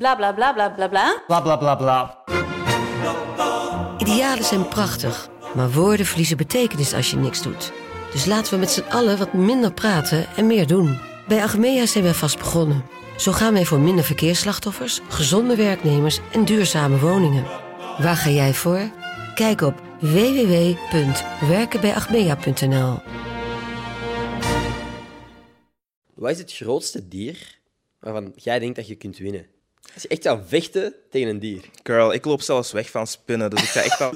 Bla bla bla bla bla bla. Bla bla bla bla. Idealen zijn prachtig, maar woorden verliezen betekenis als je niks doet. Dus laten we met z'n allen wat minder praten en meer doen. Bij Agmea zijn wij vast begonnen. Zo gaan wij voor minder verkeersslachtoffers, gezonde werknemers en duurzame woningen. Waar ga jij voor? Kijk op www.werkenbijagmea.nl Wat is het grootste dier waarvan jij denkt dat je kunt winnen? Je echt zou vechten tegen een dier. Girl, ik loop zelfs weg van spinnen, dus ik ga echt wel...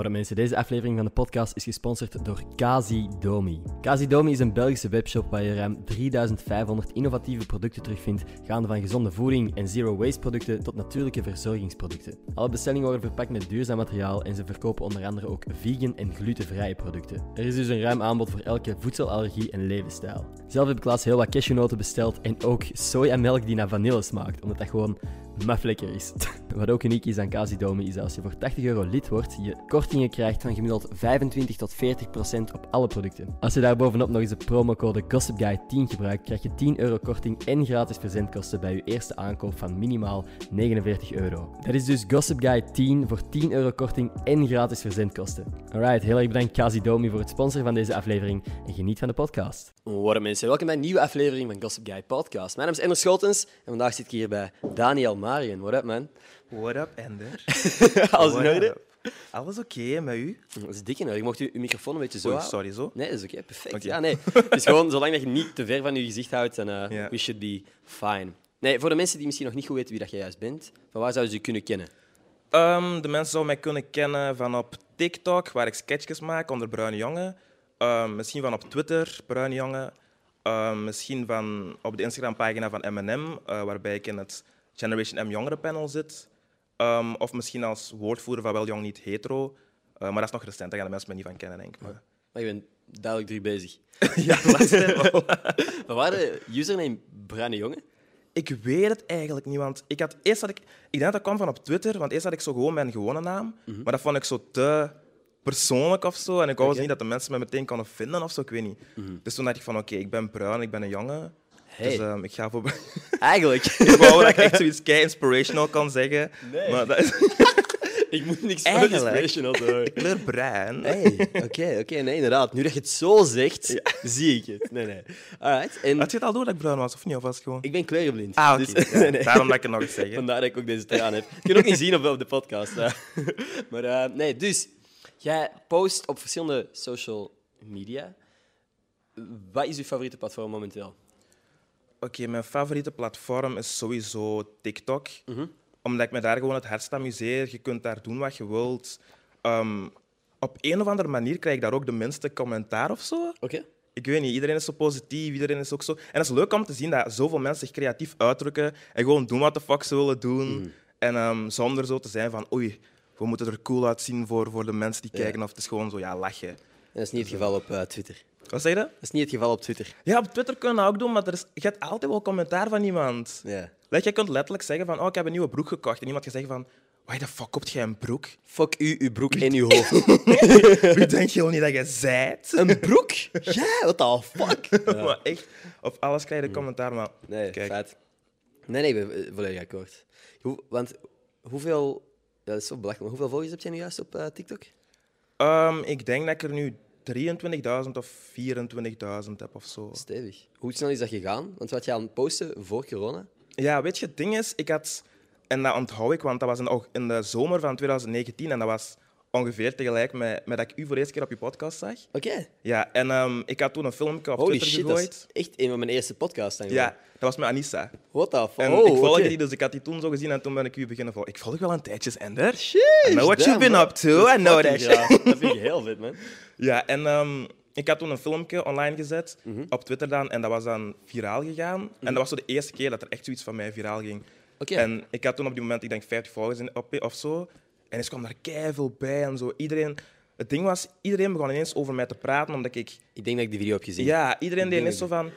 Horen mensen, deze aflevering van de podcast is gesponsord door Kazi Domi. Kazi Domi is een Belgische webshop waar je ruim 3500 innovatieve producten terugvindt, gaande van gezonde voeding en zero waste producten tot natuurlijke verzorgingsproducten. Alle bestellingen worden verpakt met duurzaam materiaal en ze verkopen onder andere ook vegan en glutenvrije producten. Er is dus een ruim aanbod voor elke voedselallergie en levensstijl. Zelf heb ik laatst heel wat cashewnoten besteld en ook sojamelk die naar vanille smaakt, omdat dat gewoon maf lekker is. Wat ook uniek is aan Casidomi is dat als je voor 80 euro lid wordt, je kortingen krijgt van gemiddeld 25 tot 40 procent op alle producten. Als je daar bovenop nog eens de promocode GossipGuy10 gebruikt, krijg je 10 euro korting en gratis verzendkosten bij je eerste aankoop van minimaal 49 euro. Dat is dus GossipGuy10 voor 10 euro korting en gratis verzendkosten. Alright, heel erg bedankt Casidomi voor het sponsoren van deze aflevering en geniet van de podcast. Horen mensen, welkom bij een nieuwe aflevering van Gossip Guy Podcast. Mijn naam is Ender Schotens en vandaag zit ik hier bij Daniel Marion. What up, man? What up, Ender? Alles in orde? Alles oké met u? Dat is dik in orde. Je mocht je, microfoon een beetje zo Oei, houden. sorry, zo? Nee, dat is oké. Perfect. Ja, nee. Het is gewoon, zolang dat je niet te ver van je gezicht houdt, dan eh, we should be fine. Nee, voor de mensen die misschien nog niet goed weten wie dat jij juist bent, van waar zouden ze je kunnen kennen? Ehm, de mensen zouden mij kunnen kennen van op TikTok, waar ik sketchjes maak onder Bruine Jongen. Ehm, misschien van op Twitter, Bruine Jongen. Ehm, misschien van op de Instagram-pagina van M&M, waarbij ik in het Generation M jongerenpanel zit. Ehm, of misschien als woordvoerder van Wel Jong Niet Hetero. Eh, maar dat is nog recent, daar gaan de mensen me niet van kennen, denk ik. Maar... Maar je bent duidelijk druk bezig. ja, laatst wel. Maar waar de username Bruine Jongen? Ik weet het eigenlijk niet, want ik had eerst had ik, ik denk dat dat kwam van op Twitter, want eerst had ik zo gewoon mijn gewone naam, maar dat vond ik zo te persoonlijk of zo, en ik wou Oké. niet dat de mensen me meteen konden vinden of zo, ik weet niet. Dus toen dacht ik van, oké, ik ben bruin, ik ben een jongen, Hey. dus ehm, ik ga voor. Eigenlijk. ik wou dat ik echt zoiets kei inspirational kan zeggen, Nee. maar dat is ik moet niks van inspirational hoor. ik kleur bruin. Hey, oké, oké, nee, inderdaad. Nu dat je het zo zegt, zie ik het. Nee, nee. Alright. En Had je het al door dat ik bruin was of niet? Of was gewoon... ik ben kleurenblind. Ah, oké. dus- ja, nee, nee. Daarom dat ik het nog eens zeg. hè. Vandaar dat ik ook deze traan heb. Je kunt ook niet zien op, op de podcast. hè. Maar eh, nee, dus jij post op verschillende social media. Wat is je favoriete platform momenteel? Oké, mijn favoriete platform is sowieso TikTok. Mhm. Omdat ik me daar gewoon het hardst amuseer. Je kunt daar doen wat je wilt. Ehm, op een of andere manier krijg ik daar ook de minste commentaar of zo. Oké. Ik weet niet, iedereen is zo positief, iedereen is ook zo... En het is leuk om te zien dat zoveel mensen zich creatief uitdrukken en gewoon doen wat de fuck ze willen doen. Mhm. En ehm, zonder zo te zijn van, oei, we moeten er cool uitzien voor, voor de mensen die Ja. kijken. Of het is gewoon zo, ja, lachen. En dat is niet het geval op eh, Twitter. Wat zeg je? Dat is niet het geval op Twitter. Ja, op Twitter kunnen we dat ook doen, maar er is, je hebt altijd wel commentaar van iemand. Ja. Je kunt letterlijk zeggen van, oh, ik heb een nieuwe broek gekocht. En iemand gaat zeggen van, why the fuck koopt jij een broek? Fuck u, uw broek en uw hoofd. Wie denk je wel niet dat je zijt? Een broek? Ja, what the fuck? maar echt, op alles krijg je de commentaar, maar... Nee, Kijk. feit. Nee, nee, ik ben volledig akkoord. Hoe, want hoeveel... Ja, dat is zo belachelijk. Maar hoeveel volgers heb jij nu juist op eh, TikTok? Ehm, ik denk dat ik er nu 23.000 of 24.000 heb of zo. Stevig. Hoe snel is dat gegaan? Want wat je aan het posten voor corona? Ja, weet je, het ding is, ik had... En dat onthoud ik, want dat was in, in de zomer van 2019 en dat was ongeveer tegelijk met, met dat ik u voor de eerste keer op je podcast zag. Oké. Ja, en ehm, ik had toen een filmpje op Holy Twitter shit, dat gegooid. is echt een van mijn eerste podcasts. Ja, dat was met Anissa. What the fuck? En oh, ik volgde die, dus ik had die toen zo gezien en toen ben ik u beginnen volgen. Ik volg wel een tijdje, Ender. Sheesh, I know what you've damn, been bro. up to. I know that shit. Dat vind ik heel vet, man. Ja, en ehm, ik had toen een filmpje online gezet, Mhm. op Twitter dan, en dat was dan viraal gegaan. En dat was zo de eerste keer dat er echt zoiets van mij viraal ging. Oké. En ik had toen op die moment, ik denk 50 volgers in, op, of zo. En er kwam daar keiveel bij en zo. Iedereen, het ding was, iedereen begon ineens over mij te praten, omdat ik... Ik denk dat ik die video heb gezien. Ja, iedereen deed ineens zo van...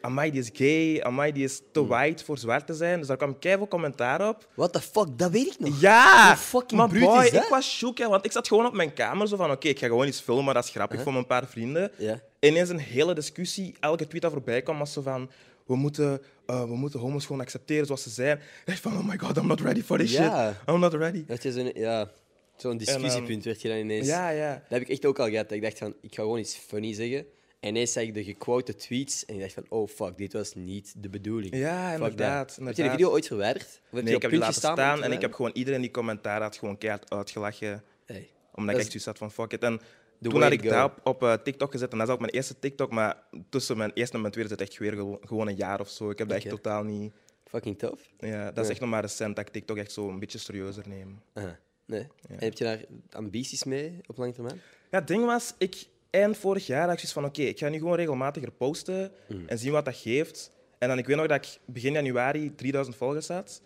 amai, die is gay, amai, die is te white voor zwart te zijn. Dus daar kwam keihard commentaar op. What the fuck, dat weet ik nog. Ja! Hoe fucking maar boy, is ik was shook, hè, want ik zat gewoon op mijn kamer zo van, oké, ik ga gewoon iets filmen, dat is grappig voor mijn paar vrienden. Ja. Ineens een hele discussie, elke tweet dat voorbij kwam, was zo van, we moeten, eh, we moeten homo's gewoon accepteren zoals ze zijn. Echt van, oh my god, I'm not ready for this shit. I'm not ready. Dat je zo'n ja, zo'n discussiepunt werd je dan ineens. Ja, ja. Dat heb ik echt ook al gehad. Dat ik dacht van, ik ga gewoon iets funny zeggen. En ineens zag ik de gequote tweets en ik dacht van, oh fuck, dit was niet de bedoeling. Ja, inderdaad. Heb je de video ooit verwijderd? Of heb Nee, je ik heb die laten staan en ik heb gewoon iedereen die commentaar had gewoon keihard uitgelachen. Hey. Omdat Dat ik echt zoiets had van fuck it. En toen had ik go. dat op, eh, TikTok gezet en dat is ook mijn eerste TikTok, maar tussen mijn eerste en mijn tweede zit echt weer gewo- gewoon een jaar of zo. Ik heb dat echt totaal niet... Fucking tof. Ja, dat is echt nog maar recent dat ik TikTok echt zo een beetje serieuzer neem. Aha. Nee. En heb je daar ambities mee op lange termijn? Ja, het ding was, ik, eind vorig jaar had ik zoiets van oké, ik ga nu gewoon regelmatiger posten Mm. en zien wat dat geeft. En dan, ik weet nog dat ik begin januari 3000 volgers had.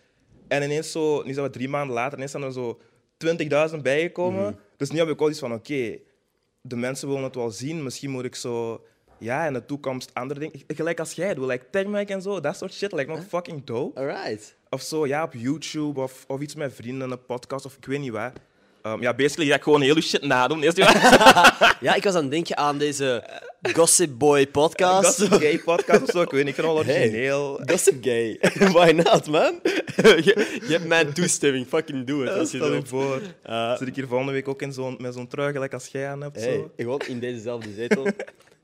En ineens zo, nu zijn we drie maanden later, ineens zijn er zo 20.000 bijgekomen. Mm-hmm. Dus nu heb ik al iets van oké, de mensen willen het wel zien. Misschien moet ik zo, ja, in de toekomst andere dingen. Gelijk als jij doet, like TechMike en zo, dat soort shit lijkt me fucking dope. Alright. Of zo, ja, op YouTube of, of iets met vrienden, een podcast of ik weet niet waar. Ehm, ja, basically ga ik gewoon heel shit nadoen. Eerst Ja, ik was aan het denken aan deze Gossip Boy podcast. Gossip Gay podcast of zo, ik weet niet, ik vind het wel Hey. origineel. Gossip Gay. Why not, man? je, je hebt mijn toestemming. Fucking do it. Als je Stel je voor. Eh, Zit ik hier volgende week ook in zo'n, met zo'n trui, gelijk als jij aan hebt. hey, Zo. gewoon in dezezelfde zetel.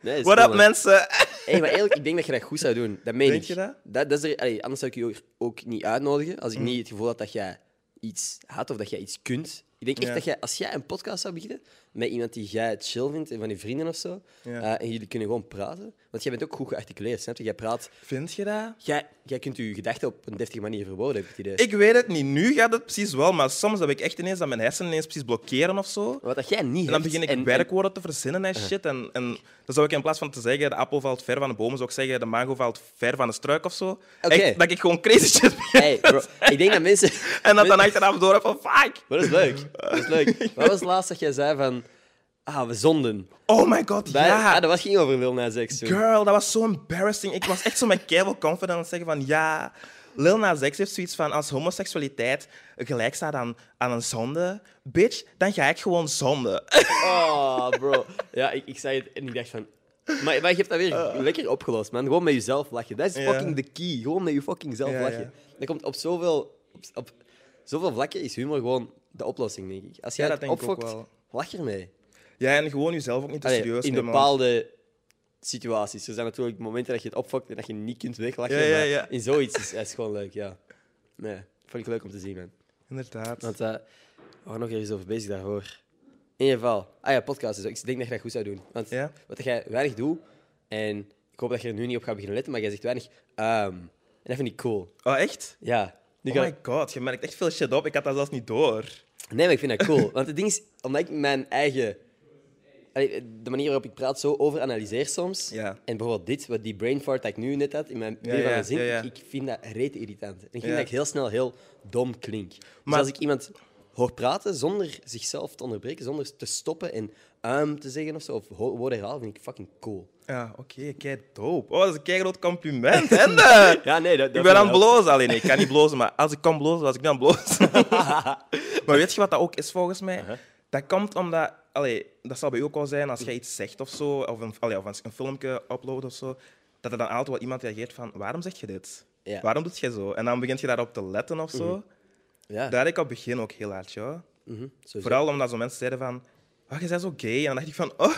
Nee, What up, mensen? Hey, maar eigenlijk, ik denk dat je dat goed zou doen. Dat meen Denk ik. je dat? dat, is er, allee, anders zou ik je ook, ook niet uitnodigen als ik niet het gevoel had dat jij iets had of dat jij iets kunt. Ik denk echt Ja. dat jij, als jij een podcast zou beginnen met iemand die jij chill vindt, en van je vrienden of zo, Ja. eh, en jullie kunnen gewoon praten. Want jij bent ook goed gearticuleerd, snap je? Jij praat... Vind je dat? Jij, jij kunt je gedachten op een deftige manier verwoorden, heb ik het idee. Ik weet het niet. Nu gaat het precies wel, maar soms heb ik echt ineens dat mijn hersenen ineens precies blokkeren of zo. Wat dat jij niet En dan begin ik en- werkwoorden te verzinnen en shit. En, en dan zou ik in plaats van te zeggen, de appel valt ver van de bomen, zou ik zeggen, de mango valt ver van de struik of zo. Echt, dat ik gewoon crazy shit. Hey, bro, ik denk dat mensen... En dat dan achteraf door heb van, fuck. Maar dat is leuk. Dat is leuk. Wat was het laatst dat jij zei van... Ah, we zonden. Oh my god, ja. ah, dat was ging over Lil Nas X toen. Girl, dat was zo embarrassing. Ik was echt zo met keihard confident aan het zeggen van ja. Lil Nas X heeft zoiets van als homoseksualiteit gelijk staat aan, aan een zonde, bitch, dan ga ik gewoon zonde. Oh, bro. Ja, ik, ik zei het en ik dacht van... Maar, maar je hebt dat weer lekker opgelost, man. Gewoon met jezelf lachen. Dat is fucking de key. Gewoon met je fucking zelf Ja, lachen. Dat komt op zoveel, op, op zoveel vlakken is humor gewoon de oplossing, denk ik. Als jij Ja, dat denk ik ook opfokt, wel. lach ermee. Ja, en gewoon jezelf ook niet te Allee, serieus in nemen. want- bepaalde situaties. Er zijn natuurlijk momenten dat je het opfokt en dat je niet kunt weglachen. Ja, ja, maar in zoiets is het gewoon leuk, ja. Nee, vond ik leuk om te zien, man. Inderdaad. Want eh, we waren nog ergens over bezig daarvoor. In ieder geval. Ah ja, podcast. Dus ik denk dat je dat goed zou doen. Want Ja? wat jij weinig doet, en ik hoop dat je er nu niet op gaat beginnen letten, maar jij zegt weinig ehm. En dat vind ik cool. Oh, echt? Ja. Oh my god, je merkt echt veel shit op. Ik had dat zelfs niet door. Nee, maar ik vind dat cool. Want het ding is, omdat ik mijn eigen... De manier waarop ik praat zo overanalyseer soms. Ja. En bijvoorbeeld dit, wat die brain fart dat ik nu net had, in mijn Ja, van ja, mijn zin, ja, ja. Ik, ik vind dat rete irritant. En ik vind dat ik heel snel heel dom klink. Dus als ik iemand hoor praten zonder zichzelf te onderbreken, zonder te stoppen en um te zeggen of zo, of woorden herhalen, vind ik fucking cool. Ja, oké, kei dope. Oh, dat is een kei groot compliment, hè? dat? Ja, nee, dat, Ik ben aan het blozen. Alleen, nee, ik kan niet blozen, maar als ik kan blozen, was ik het blozen. maar weet je wat dat ook is volgens mij? Dat komt omdat, allee, dat zal bij u ook wel zijn, als jij iets zegt of zo, of een, allee, of een, filmpje uploadt of zo, dat er dan altijd wel iemand reageert van, waarom zeg je dit? Ja. Waarom doe je zo? En dan begint je daarop te letten of zo. Ja, Daar had ik op het begin ook heel hard, ja. mhm. Vooral omdat zo mensen zeiden van, oh, je bent zo gay. En dan dacht ik van, oh,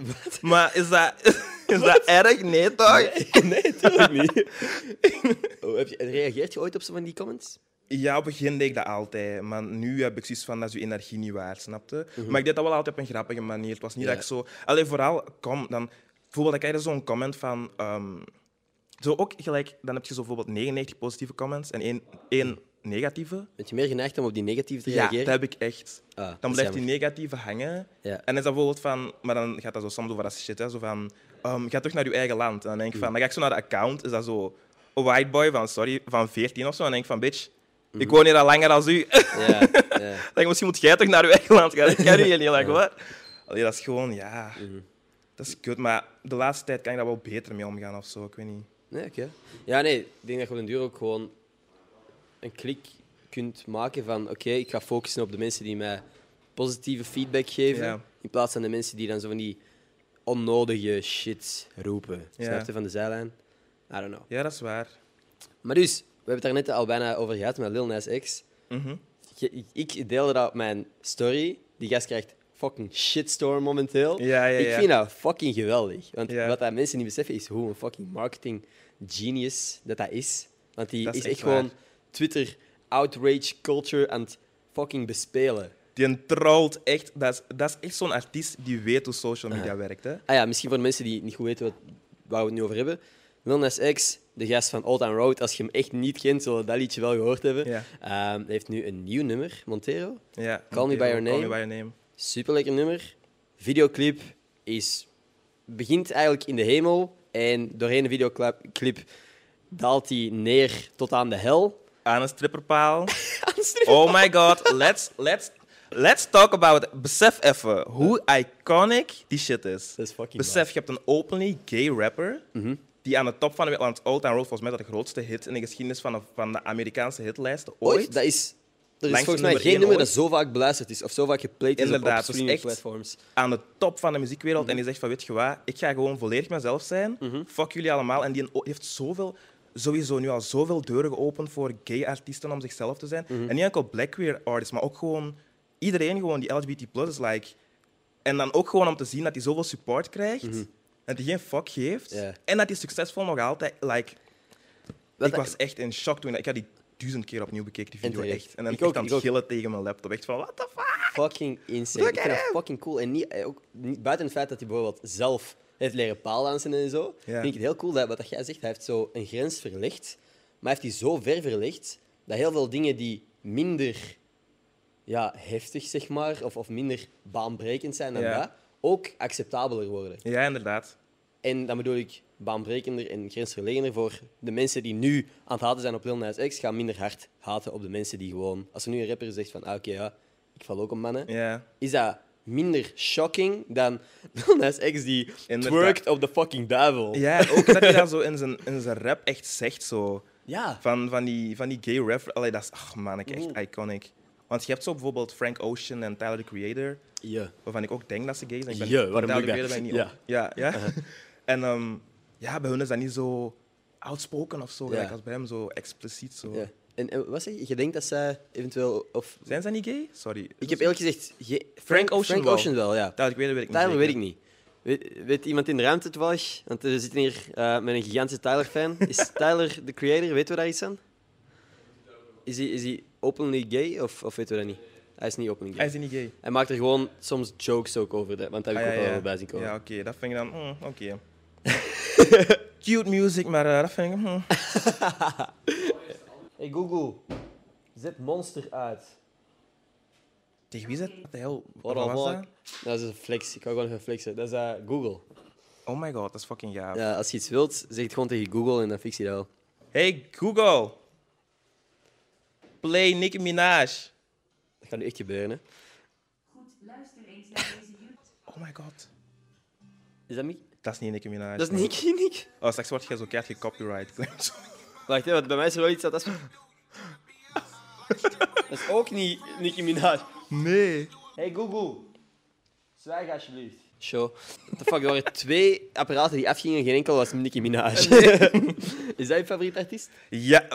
maar is dat, is dat erg? Nee, toch? nee, natuurlijk niet. oh, heb je, reageert je ooit op zo van die comments? Ja, op het begin deed ik dat altijd. Maar nu heb ik zoiets van, dat is je energie niet waard, snapte? Mhm. Maar ik deed dat wel altijd op een grappige manier. Het was niet Ja. dat ik zo... Alleen vooral, kom, dan... Bijvoorbeeld, ik krijg zo'n comment van... ehm, zo ook gelijk, dan heb je zo bijvoorbeeld 99 positieve comments en één, één negatieve. Ben je meer geneigd om op die negatieve te Ja, reageren? dat heb ik echt. Ah, Dan blijft die negatieve hangen. Ja. En is dat bijvoorbeeld van... Maar dan gaat dat zo soms over dat shit, hè. Zo van... ehm, ga terug naar je eigen land. En dan denk ik Mm. van... Dan ga ik zo naar de account. Is dat zo... Een white boy van, sorry, van 14 of zo. En dan denk ik van, bitch... Mm. Ik woon hier al langer dan u. Ja, ja. Dan denk misschien moet jij toch naar je eigen land gaan. Ik ken hier niet lang, hoor. Allee, dat is gewoon... Ja... Mhm. Dat is kut. Maar de laatste tijd kan ik daar wel beter mee omgaan of zo. Ik weet niet. Nee, oké. Ja, nee, ik denk dat je op den duur ook gewoon een klik kunt maken van oké, ik ga focussen op de mensen die mij positieve feedback geven, Ja. in plaats van de mensen die dan zo van die onnodige shit roepen. Ja. Snap je van de zijlijn? I don't know. Ja, dat is waar. Maar dus, we hebben het daar net al bijna over gehad met Lil Nas X. Mhm. Ik- Ik deelde dat op mijn story. Die gast krijgt fucking shitstorm momenteel. Ja, ja, Ik ja. vind dat fucking geweldig. Want wat dat mensen niet beseffen is hoe een fucking marketing genius dat dat is. Want die Dat is is, echt echt gewoon waar. Twitter outrage culture aan het fucking bespelen. Die trolt echt. Dat is, dat is echt zo'n artiest die weet hoe social media werkt. Hè? Ah ja, misschien voor de mensen die niet goed weten wat, waar we het nu over hebben. Lil Nas X, de gast van Old Town Road, als je hem echt niet kent, zullen we dat liedje wel gehoord hebben. Ja. Ehm, hij heeft nu een nieuw nummer, Montero. Ja. Call Me By Your Call Me Name. By Your Name. Super lekker nummer. Videoclip is, begint eigenlijk in de hemel en doorheen de videoclip daalt hij neer tot aan de hel. Aan een stripperpaal. Oh my god, let's, let's, let's talk about it. Besef even hoe iconic die shit is. Dat is fucking Besef, je hebt een openly gay rapper die aan de top van de wereld, want Old Town Road volgens mij dat de grootste hit in de geschiedenis van de, van de Amerikaanse hitlijsten ooit. Ooit? Dat is, er is Langs volgens mij nummer geen nummer dat zo vaak beluisterd is of zo vaak geplayed is op- Inderdaad, op dus streaming echt- platforms. aan de top van de muziekwereld en die zegt van, weet je wat, ik ga gewoon volledig mezelf zijn. Fuck jullie allemaal. En die heeft zoveel, sowieso nu al zoveel deuren geopend voor gay artiesten om zichzelf te zijn. En niet enkel black queer artists, maar ook gewoon iedereen gewoon die LGBT plus is like. En dan ook gewoon om te zien dat hij zoveel support krijgt. Dat hij geen fuck geeft. En dat hij succesvol nog altijd... Like, ik was echt in shock toen... Ik had die duizend keer opnieuw bekeken, die En video. Echt. En dan Ik ook, aan ik het ook. gillen tegen mijn laptop. Echt van, what the fuck? Fucking insane. Look Ik vind at dat fucking cool. En niet, eh, ook, niet, buiten het feit dat hij bijvoorbeeld zelf heeft leren paaldansen en zo, Ja. vind ik het heel cool dat wat jij zegt, hij heeft zo een grens verlegd, maar hij heeft die zo ver verlegd dat heel veel dingen die minder ja, heftig, zeg maar, of, of minder baanbrekend zijn dan Ja. dat, ook acceptabeler worden. Ja, inderdaad. En dan bedoel ik baanbrekender en grensverlegener voor de mensen die nu aan het haten zijn op Lil Nas X, gaan minder hard haten op de mensen die gewoon... Als er nu een rapper zegt van, ah, oké, ja, ik val ook op mannen, Ja. is dat minder shocking dan Lil X die Inderdaad. twerkt op de fucking duivel. Ja, ook dat hij dat zo in zijn, in zijn rap echt zegt. Zo. Ja. Van, van, die, van die gay rapper. Allee, dat is ach man, ik echt Mhm. iconic. Want je hebt zo bijvoorbeeld Frank Ocean en Tyler the Creator, Ja. waarvan ik ook denk dat ze gay zijn. Ik ben, Ja, waarom Tyler the Creator dat? ben ik niet op. Ja, ja. En ehm, ja, bij hun is dat niet zo outspoken of zo, Ja. gelijk als bij hem zo expliciet. Zo. En, en wat zeg je? Je denkt dat zij eventueel... Of, Zijn ze niet gay? Sorry. ik heb eerlijk gezegd... ge- Frank Ocean Frank wel. Ocean wel, ja. Tyler the Creator weet ik niet. Tyler weet ik niet. Weet, weet iemand in de ruimte toevallig? Want we zitten hier eh, met een gigantische Tyler-fan. Is Tyler de creator? Weten we daar iets aan? Is hij, is hij openly gay of, of weten we dat niet? Hij is niet openly gay. Hij is niet gay. Hij maakt er gewoon soms jokes ook over, want daar heb ik Ah, ook ja, wel ja. bij zien komen. Ja, oké, dat vind ik dan. mm, oké. Cute music, maar eh, dat vind ik. mm. Hey Google, zet Monster uit. Tegen wie is het? Wat was dat? Dat is een flex. Ik ga gewoon even flexen. Dat is eh, Google. Oh my god, dat is fucking gaaf. Ja, als je iets wilt, zeg het gewoon tegen Google en dan fix je dat wel. Hey Google, play Nicki Minaj. Dat gaat nu echt gebeuren, hè. Goed, luister eens naar deze YouTube. Oh my god. Is dat niet? Dat is niet Nicki Minaj. Dat is nee. Nicky, Nick. Oh, straks word je zo keihard gecopyright. Wacht, hè, want bij mij is er wel iets dat... Dat is, dat is ook niet Nicki Minaj. nee. Hey Google, zwijg alsjeblieft. Show. What the fuck, er waren twee apparaten die afgingen, geen enkel was Nicki Minaj. is dat je favoriet artiest? Ja,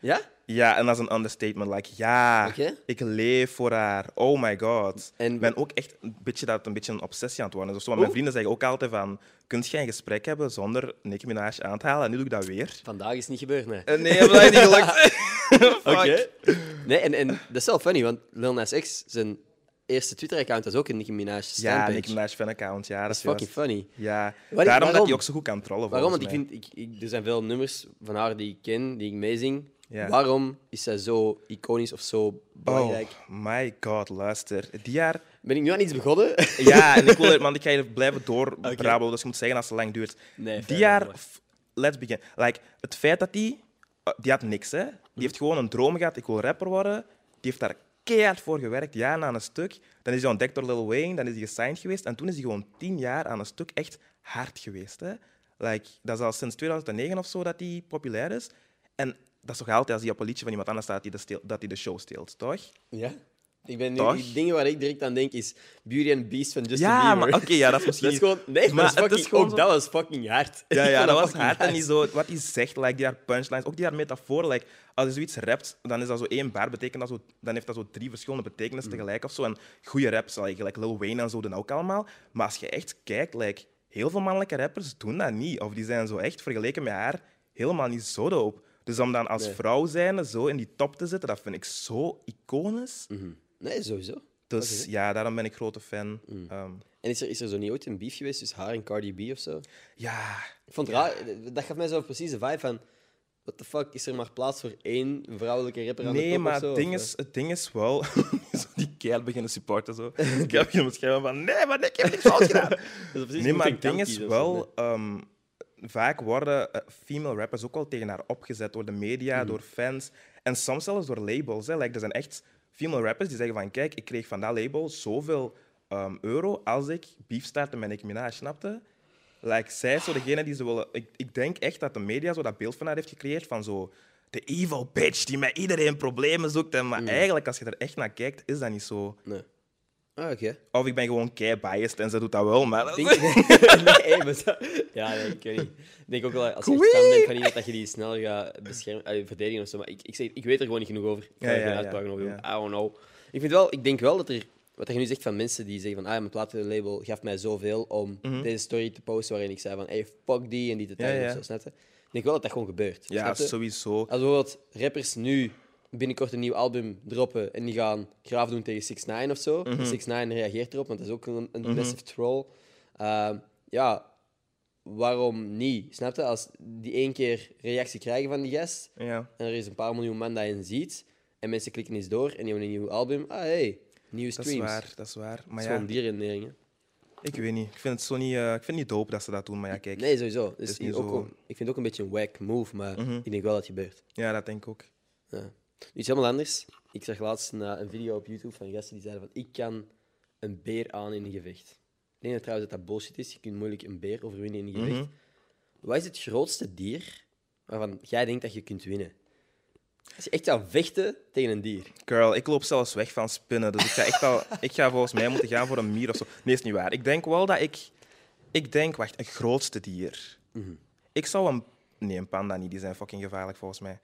Ja? ja, en dat is een understatement. Like, ja, ik leef voor haar. Oh my god. En- ik ben ook echt een beetje dat een beetje een obsessie aan het worden zo. Want mijn vrienden zeggen ook altijd van, kunt jij een gesprek hebben zonder Nicki Minaj aan te halen? En nu doe ik dat weer. Vandaag is het niet gebeurd, nee. Eh, Nee, dat is niet gelukt. Oké. Nee, en, en dat is wel funny, want Lil Nas X, zijn eerste Twitter-account was ook een Nicki Minaj Ja. Nicki Minaj fan-account. Ja, dat Dat is fucking juist. funny. Ja, Waar- daarom dat hij ook zo goed kan trollen. Waarom? Want ik vind, ik, ik, er zijn veel nummers van haar die ik ken, die ik meezing. Ja. Waarom is zij zo iconisch of zo belangrijk? Oh my god, luister. Die jaar... Ben ik nu aan iets begonnen? Ja, en ik wil, man, ik ga hier blijven doorbrabbelen, dus je moet zeggen als het lang duurt. Nee, die jaar, let's begin. Like, het feit dat die, uh, die had niks, hè. Die heeft gewoon een droom gehad, ik wil rapper worden. Die heeft daar keihard voor gewerkt, jaar na een stuk. Dan is hij ontdekt door Lil Wayne, dan is hij gesigned geweest. En toen is hij gewoon tien jaar aan een stuk echt hard geweest, hè. Like, dat is al sinds 2009 of zo dat die populair is. En dat is toch altijd als die op een liedje van iemand anders staat die de, steel- dat die de show steelt, toch? Ja? Ik ben nu, Toch? die dingen waar ik direct aan denk is Beauty and Beast van Justin ja, Bieber. maar oké, ja, dat is misschien Dat is gewoon... Nee, maar, dat, is het is fucking, gewoon ook zo- dat was fucking hard. Ja, ja, dat was hard. En die zo, wat hij zegt, like, die daar punchlines, ook die daar metaforen. Like, als je zoiets rapt, dan is dat zo één bar, betekent dat zo, dan heeft dat zo drie verschillende betekenissen tegelijk of zo. En goede raps, like, like Lil Wayne en zo, doen ook allemaal. Maar als je echt kijkt, like, heel veel mannelijke rappers doen dat niet. Of die zijn zo echt, vergeleken met haar, helemaal niet zo dope. Dus om dan als Nee. vrouw zijnde zo in die top te zitten, dat vind ik zo iconisch. Nee, sowieso. Dus ja, daarom ben ik grote fan. Ehm, En is er, is er zo niet ooit een beef geweest tussen haar en Cardi B of zo? ja, Ik vond het raar. Dat gaf mij zo precies de vibe van... What the fuck, is er maar plaats voor één vrouwelijke rapper aan de Nee, top maar of zo? het ding, Of, is, het ding is wel... die keil beginnen supporten. Zo. Ik heb je beschrijven van... Nee, maar ik heb niks fout gedaan. precies Nee, maar het ding is wel... ehm, vaak worden eh, female rappers ook wel tegen haar opgezet door de media, Mhm. door fans en soms zelfs door labels. Hè. Like, er zijn echt female rappers die zeggen van kijk, ik kreeg van dat label zoveel ehm, euro als ik beef startte met Nicki Minaj, snapte? Like, zij is zo degene die ze willen... Ik, ik denk echt dat de media zo dat beeld van haar heeft gecreëerd van zo... De evil bitch die met iedereen problemen zoekt. En, maar eigenlijk, als je er echt naar kijkt, is dat niet zo. Nee. Ah, oké. Of ik ben gewoon kei biased en ze doet dat wel, maar... Denk nee, maar zo- Ja, nee, ik weet niet. Ik denk ook wel, als je echt fan bent van iemand, dat je die sneller gaat beschermen, verdedigen of zo. Maar ik, ik, zeg, ik weet er gewoon niet genoeg over. Ik ga Ja, er ja, over. I don't know. Ik, vind wel, ik denk wel dat er... Wat je nu zegt van mensen die zeggen van ah, mijn platenlabel gaf mij zoveel om deze story te posten waarin ik zei van hey, fuck die en die te Mhm. Ja. of zo, snap je? Ik denk wel dat dat gewoon gebeurt. Ja, sowieso. Als bijvoorbeeld rappers nu binnenkort een nieuw album droppen en die gaan graaf doen tegen 6 9 of zo. Mhm. 6 9 reageert erop, want dat is ook een, een massive troll. Ehm, ja, waarom niet? Snap je? Als die één keer reactie krijgen van die gast Ja. en er is een paar miljoen man dat je ziet en mensen klikken eens door en die hebben een nieuw album. Ah, hey, nieuwe Dat is streams. waar, dat is waar. Dat Maar is ja, die redenering, hè. ik weet niet. Ik vind het zo niet, eh, ik vind het niet dope dat ze dat doen, maar ja, kijk. Nee, sowieso. Dus is niet ook, zo- ik vind het ook een beetje een wack move, maar Mhm. ik denk wel dat het gebeurt. Ja, dat denk ik ook. Ja. Iets helemaal anders. Ik zag laatst een, eh, een video op YouTube van gasten die zeiden van ik kan een beer aan in een gevecht. Ik denk dat trouwens dat dat bullshit is. Je kunt moeilijk een beer overwinnen in een gevecht. Mhm. Wat is het grootste dier waarvan jij denkt dat je kunt winnen? Als je echt zou vechten tegen een dier. Girl, ik loop zelfs weg van spinnen, dus ik ga echt al, ik ga volgens mij moeten gaan voor een mier of zo. Nee, is niet waar. Ik denk wel dat ik, ik denk, wacht, een grootste dier. Mhm. Ik zou een, nee, een panda niet. Die zijn fucking gevaarlijk volgens mij.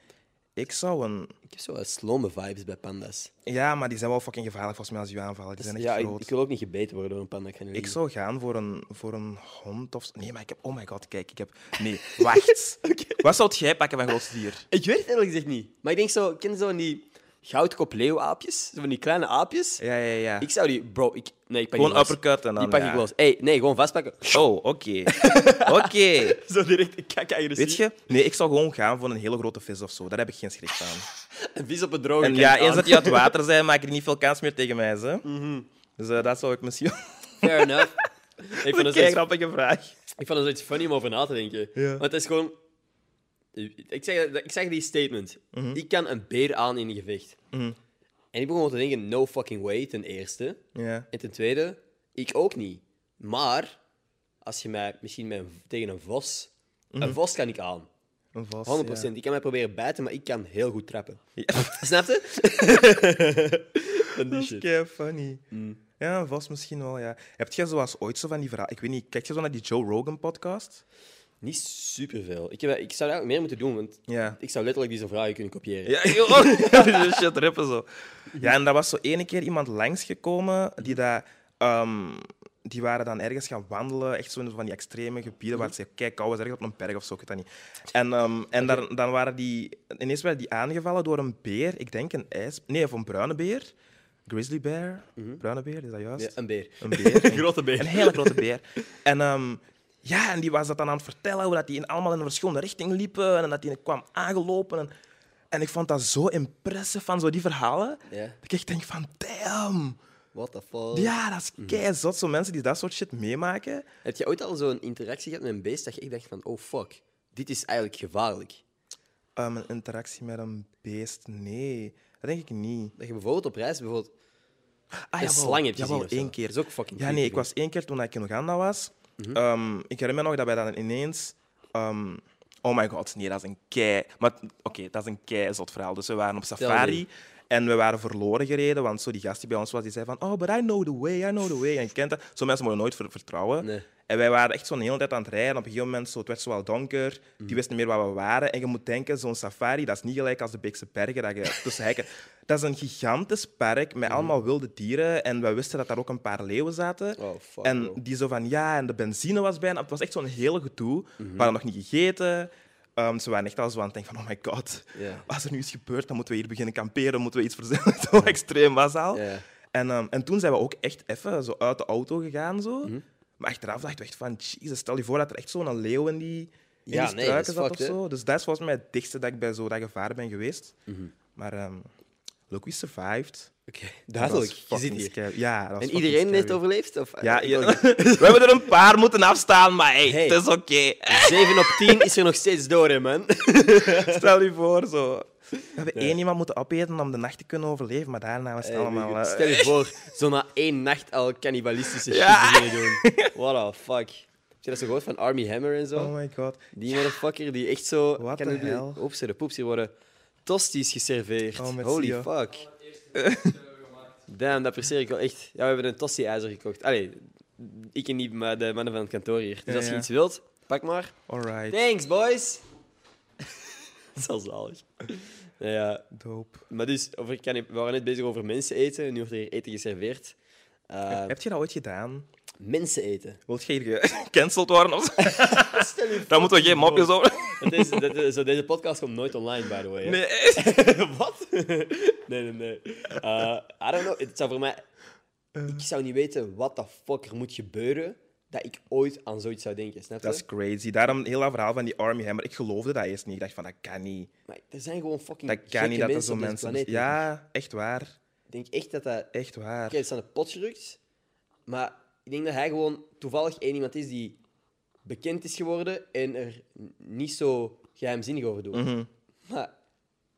Ik zou een, Ik heb zo wat slome vibes bij panda's. ja, maar die zijn wel fucking gevaarlijk volgens mij als je aanvallen. Die zijn echt ja, ik, groot. ik wil ook niet gebeten worden door een panda. Ik, ga niet Ik zou gaan voor een, voor een hond of. Nee, maar ik heb. Oh my god, kijk, ik heb. Nee, wacht. Wat zou jij pakken van grootste dier? Ik weet het eerlijk gezegd niet. Maar ik denk zo, ken je zo die goudkop leeuwaapjes? Zo van die kleine aapjes? Ja, ja, ja. Ik zou die... Bro, ik... Nee, ik pak Gewoon uppercut en dan. Die pak ja. ik los. Hey, nee, gewoon vastpakken. Oh, oké. Oké. Zo direct, ik kijk agressief. Weet je? Nee, ik zou gewoon gaan voor een hele grote vis of zo. Daar heb ik geen schrik van. Een vis op het droge En ja, eens dat die uit het water zijn, maak ik niet veel kans meer tegen mij. Hè? Mhm. Dus eh, dat zou ik misschien. Fair enough. ik, vond het Een grappige vraag. ik vond het zoiets funny om over na te denken. Ja. Want het is gewoon... Ik zeg, ik zeg die statement. Ik kan een beer aan in een gevecht. Mhm. En ik begon te denken, no fucking way, ten eerste. En ten tweede, ik ook niet. Maar, als je mij misschien met tegen een vos... Een vos kan ik aan. Een vos. 100%. Ik kan mij proberen bijten, maar ik kan heel goed trappen. Ja. Snap je? Dat is kei funny. Mm. Ja, een vos misschien wel, ja. Heb jij zoals ooit zo van die verhalen... Ik weet niet, kijk je zo naar die Joe Rogan podcast? Niet superveel. Ik, heb, ik zou dat eigenlijk meer moeten doen, want Ja. ik zou letterlijk die vragen kunnen kopiëren. Ja, joh. Shit rippen zo. Ja, en daar was zo ene keer iemand langsgekomen die dat... ehm, die waren dan ergens gaan wandelen, echt zo in van die extreme gebieden waar zei, kijk, kou was ergens op een berg of zo, ik weet dat niet. En, ehm, en dan, dan waren die... Ineens werden die aangevallen door een beer, ik denk een ijs... Nee, of een bruine beer. Grizzly bear. Bruine beer, is dat juist? Ja, een beer. Een beer. Een grote beer. Een hele grote beer. En ehm, ja, en die was dat dan aan het vertellen, hoe dat die in, allemaal in een verschillende richting liepen en dat die kwam aangelopen. En, en ik vond dat zo impressive van zo die verhalen. Dat ik echt denk van, damn. What the fuck? Ja, dat is kei zot. Zo mensen die dat soort shit meemaken. Heb je ooit al zo'n interactie gehad met een beest dat je echt dacht van, oh fuck, dit is eigenlijk gevaarlijk? Um, een interactie met een beest, nee. Dat denk ik niet. Dat je bijvoorbeeld op reis bijvoorbeeld Ah, een jawel. slang hebt gezien Jawel, één keer. Dat is ook fucking Ja, nee, ik was één keer toen ik in Oeganda was. Mhm. Ehm, ik herinner me nog dat wij dan ineens ehm, oh my god, nee, dat is een kei... Maar oké, dat is een kei zot verhaal. Dus we waren op safari en we waren verloren gereden, want zo die gast die bij ons was, die zei van oh, but I know the way, I know the way. En je kent dat. Zo mensen moeten nooit ver- vertrouwen. Nee. En wij waren echt zo'n hele tijd aan het rijden. Op een gegeven moment, zo, het werd zo wel donker. Mhm. Die wisten niet meer waar we waren. En je moet denken, zo'n safari, dat is niet gelijk als de Beekse Bergen. Dat, je tussen hekken. dat is een gigantisch park met Mhm. allemaal wilde dieren. En we wisten dat daar ook een paar leeuwen zaten. Oh, fuck, en die zo van, ja, en de benzine was bijna... Het was echt zo'n hele gedoe. Mhm. We hadden nog niet gegeten. Ehm, ze waren echt al zo aan het denken van, oh my god. Ja. Als er nu iets gebeurt, dan moeten we hier beginnen kamperen. Moeten we iets verzinnen. zo extreem was al. Ja. En, ehm, en toen zijn we ook echt even zo uit de auto gegaan. Zo. Mhm. Maar achteraf dacht ik echt van, jezus, stel je voor dat er echt zo'n leeuw in die, in Ja, die nee, struiken is zat of hè. zo. Dus dat is volgens mij het dichtste dat ik bij zo'n gevaar ben geweest. Mhm. Maar ehm, look, we survived. Oké, Dat duidelijk. Je zit fucking hier. scary. Ja, dat was En iedereen heeft overleefd? Of? Ja, we hebben er een paar moeten afstaan, maar hey, Hey. het is oké. 7 op 10 is er nog steeds door, hè, man. Stel je voor, zo. We hebben één iemand moeten opeten om de nacht te kunnen overleven, maar daarna was het Hey, allemaal... eh, Stel je voor, zo na één nacht al cannibalistische shit Ja. beginnen doen. What the fuck. Heb je dat zo gehoord van Army Hammer en zo? Oh my god. Die motherfucker die echt zo... What kan the het- hell? Oeps, de poeps, hier worden tosties geserveerd. Oh, met Holy fuck. Damn, dat apprecieer ik wel echt. Ja, we hebben een tosti-ijzer gekocht. Allee, ik en niet, maar de mannen van het kantoor hier. Dus Ja, als je ja. iets wilt, pak maar. Alright. Thanks, boys. al zalig. Nou ja, Dope. maar dus, over, kan we waren net bezig over mensen eten. Nu wordt er hier eten geserveerd. Eh, Heb je dat ooit gedaan? Mensen eten. Wilt je hier gecanceld worden? Of zo? Daar moeten we geen mopjes over. Deze, dat- eh, zo, deze podcast komt nooit online, by the way. hè. Nee. Wat? nee, nee, nee. Eh, I don't know. Het zou voor mij... Ik zou niet weten wat de fuck er moet gebeuren dat ik ooit aan zoiets zou denken, snap je? Dat is crazy. Daarom heel dat verhaal van die Army Hammer. Ik geloofde dat eerst niet. Ik dacht van, dat kan niet. Maar er zijn gewoon fucking Dat kan niet dat er zo op deze mensen... planeet. Ja, echt waar. Ik denk echt dat dat... Echt waar. Oké, het is aan de pot gerukt. Maar ik denk dat hij gewoon toevallig één iemand is die bekend is geworden en er niet zo geheimzinnig over doet. Mhm. Maar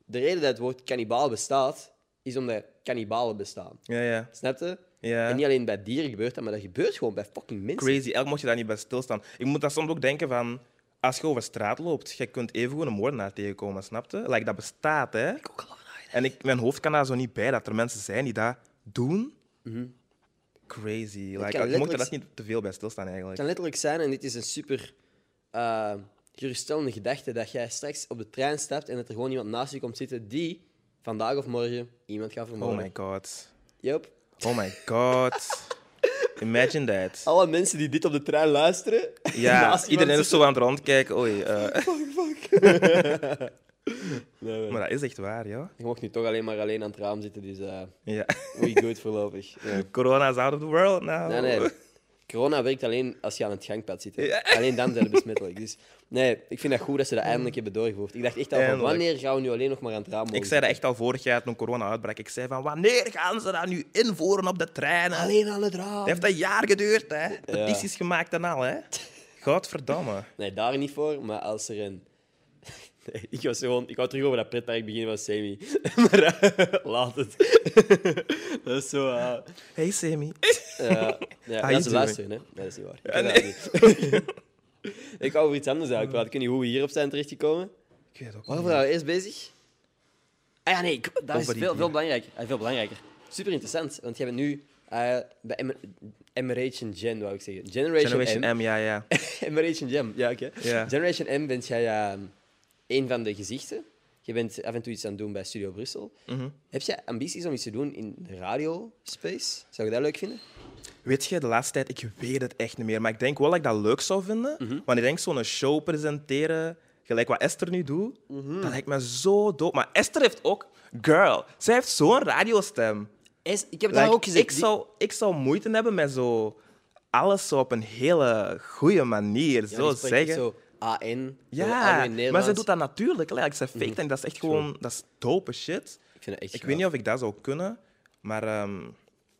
de reden dat het woord kannibaal bestaat, is omdat kannibalen bestaan. Ja, ja. Snap je? ja. En niet alleen bij dieren gebeurt dat, maar dat gebeurt gewoon bij fucking mensen. Crazy. Elk mocht je daar niet bij stilstaan. Ik moet daar soms ook denken van... Als je over straat loopt, je kunt even gewoon een moordenaar tegenkomen, snap je? Like, dat bestaat, hè? Ik ook al. En ik, mijn hoofd kan daar zo niet bij, dat er mensen zijn die dat doen. Crazy. Like, je mocht er dat niet te veel bij stilstaan, Het eigenlijk. kan letterlijk zijn, en dit is een super eh, geruststellende gedachte, dat jij straks op de trein stapt en dat er gewoon iemand naast je komt zitten die vandaag of morgen iemand gaat Oh vermoorden. my god. Yup. Oh my god. Imagine that. Alle mensen die dit op de trein luisteren. Ja, iedereen is zo aan het rondkijken. Oei, eh. zitten. Nee, nee. Maar dat is echt waar, ja. Je mocht nu toch alleen maar alleen aan het raam zitten, dus eh ja. we good voorlopig. Ja. Corona is out of the world now. Nee, nee. Corona werkt alleen als je aan het gangpad zit. Ja. Alleen dan zijn ze besmettelijk. Dus nee, ik vind dat goed dat ze dat eindelijk hebben doorgevoerd. Ik dacht echt al van, Eindelijk. wanneer gaan we nu alleen nog maar aan het raam mogen Ik zei dat echt al vorig jaar toen corona uitbrak. Ik zei van, wanneer gaan ze dat nu invoeren op de treinen? zitten? Alleen aan het raam. Het heeft een jaar geduurd, hè. Petities gemaakt en al, hè. Godverdamme. Nee, daar niet voor, maar als er een... Nee, ik was gewoon... Ik wou terug over dat pretpark beginnen van Semi. maar eh, laat het. dat is zo... eh, Hey, Sammy. Ja, ja, dat ze doing? luisteren, hè? Nee, dat is niet waar. Ik Ja, wou over iets anders eigenlijk praten. Ik weet niet hoe we hierop zijn terechtgekomen. Ik weet ook Waarover niet. waren we eerst bezig? Ah ja, nee, ik- dat is veel, veel belangrijker. Ah, veel belangrijker. Super interessant, want jij bent nu eh, bij Emer- Emeration Gen, wou ik zeggen. Generation, Generation M. M, ja, ja. Emeration Gen, ja, oké. Generation M bent jij eh, een van de gezichten. Je bent af en toe iets aan het doen bij Studio Brussel. Mhm. Heb jij ambities om iets te doen in de radiospace? Zou je dat leuk vinden? Weet je, de laatste tijd, ik weet het echt niet meer. Maar ik denk wel dat ik dat leuk zou vinden. Mhm. Want ik denk zo'n show presenteren, gelijk wat Esther nu doet, Mhm. dat lijkt me zo dope. Maar Esther heeft ook, girl, zij heeft zo'n radiostem. Is, ik heb het daar Like, ook gezegd. ik, zou, ik zou moeite hebben met zo alles zo op een hele goede manier Ja, zo die zeggen. Zo AN. Ja, maar ze doet dat natuurlijk. Like, ze fake Mhm. en dat is echt gewoon dat is dope shit. Ik vind echt Ik weet niet of ik dat zou kunnen, maar ehm,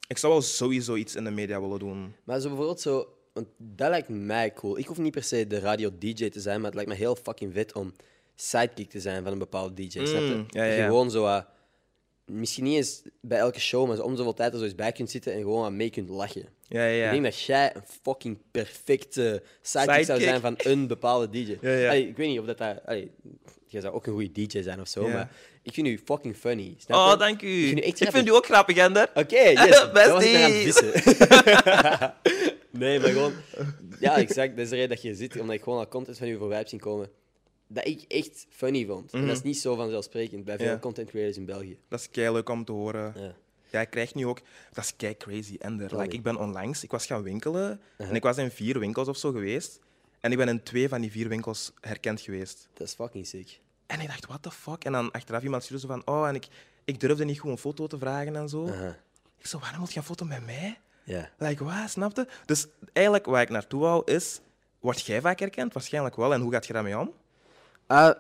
ik zou wel sowieso iets in de media willen doen. Maar zo bijvoorbeeld zo... Want dat lijkt mij cool. Ik hoef niet per se de radio-dj te zijn, maar het lijkt me heel fucking vet om sidekick te zijn van een bepaalde DJ. Mm, ja, ja, Dat je ja. gewoon zo... misschien niet eens bij elke show, maar zo om zoveel tijd er zo eens bij kunt zitten en gewoon aan mee kunt lachen. Ja, ja. Ik denk dat jij een fucking perfecte sidekick zou zijn van een bepaalde DJ. Ja, ja. Allee, ik weet niet of dat... allee, jij zou ook een goede DJ zijn of zo, Ja. maar ik vind u fucking funny. Snap Oh, dank u. Ik vind u echt Ik vind grappig. u ook grappig, Ender. Oké, yes. het Bestie. vissen. nee, maar gewoon... Ja, exact. Dat is de reden dat je zit, omdat ik gewoon al content van u voorbij heb zien komen. Dat ik echt funny vond. En dat is niet zo vanzelfsprekend bij veel Mhm. Ja. content creators in België. Dat is kei leuk om te horen. Ja. Ja, ik krijg nu ook... Dat is kei crazy, Ender. Like, ik ben onlangs... Ik was gaan winkelen. Uh-huh. En ik was in vier winkels of zo geweest. En ik ben in twee van die vier winkels herkend geweest. Dat is fucking sick. En ik dacht, what the fuck? En dan achteraf iemand stuurde zo van... Oh, en ik, ik durfde niet gewoon een foto te vragen en zo. Aha. Ik zo, waarom moet je een foto met mij? Ja. Like, wat? Snapte? Dus eigenlijk waar ik naartoe wou is... Word jij vaak herkend? Waarschijnlijk wel. En hoe gaat je daarmee om? Ah,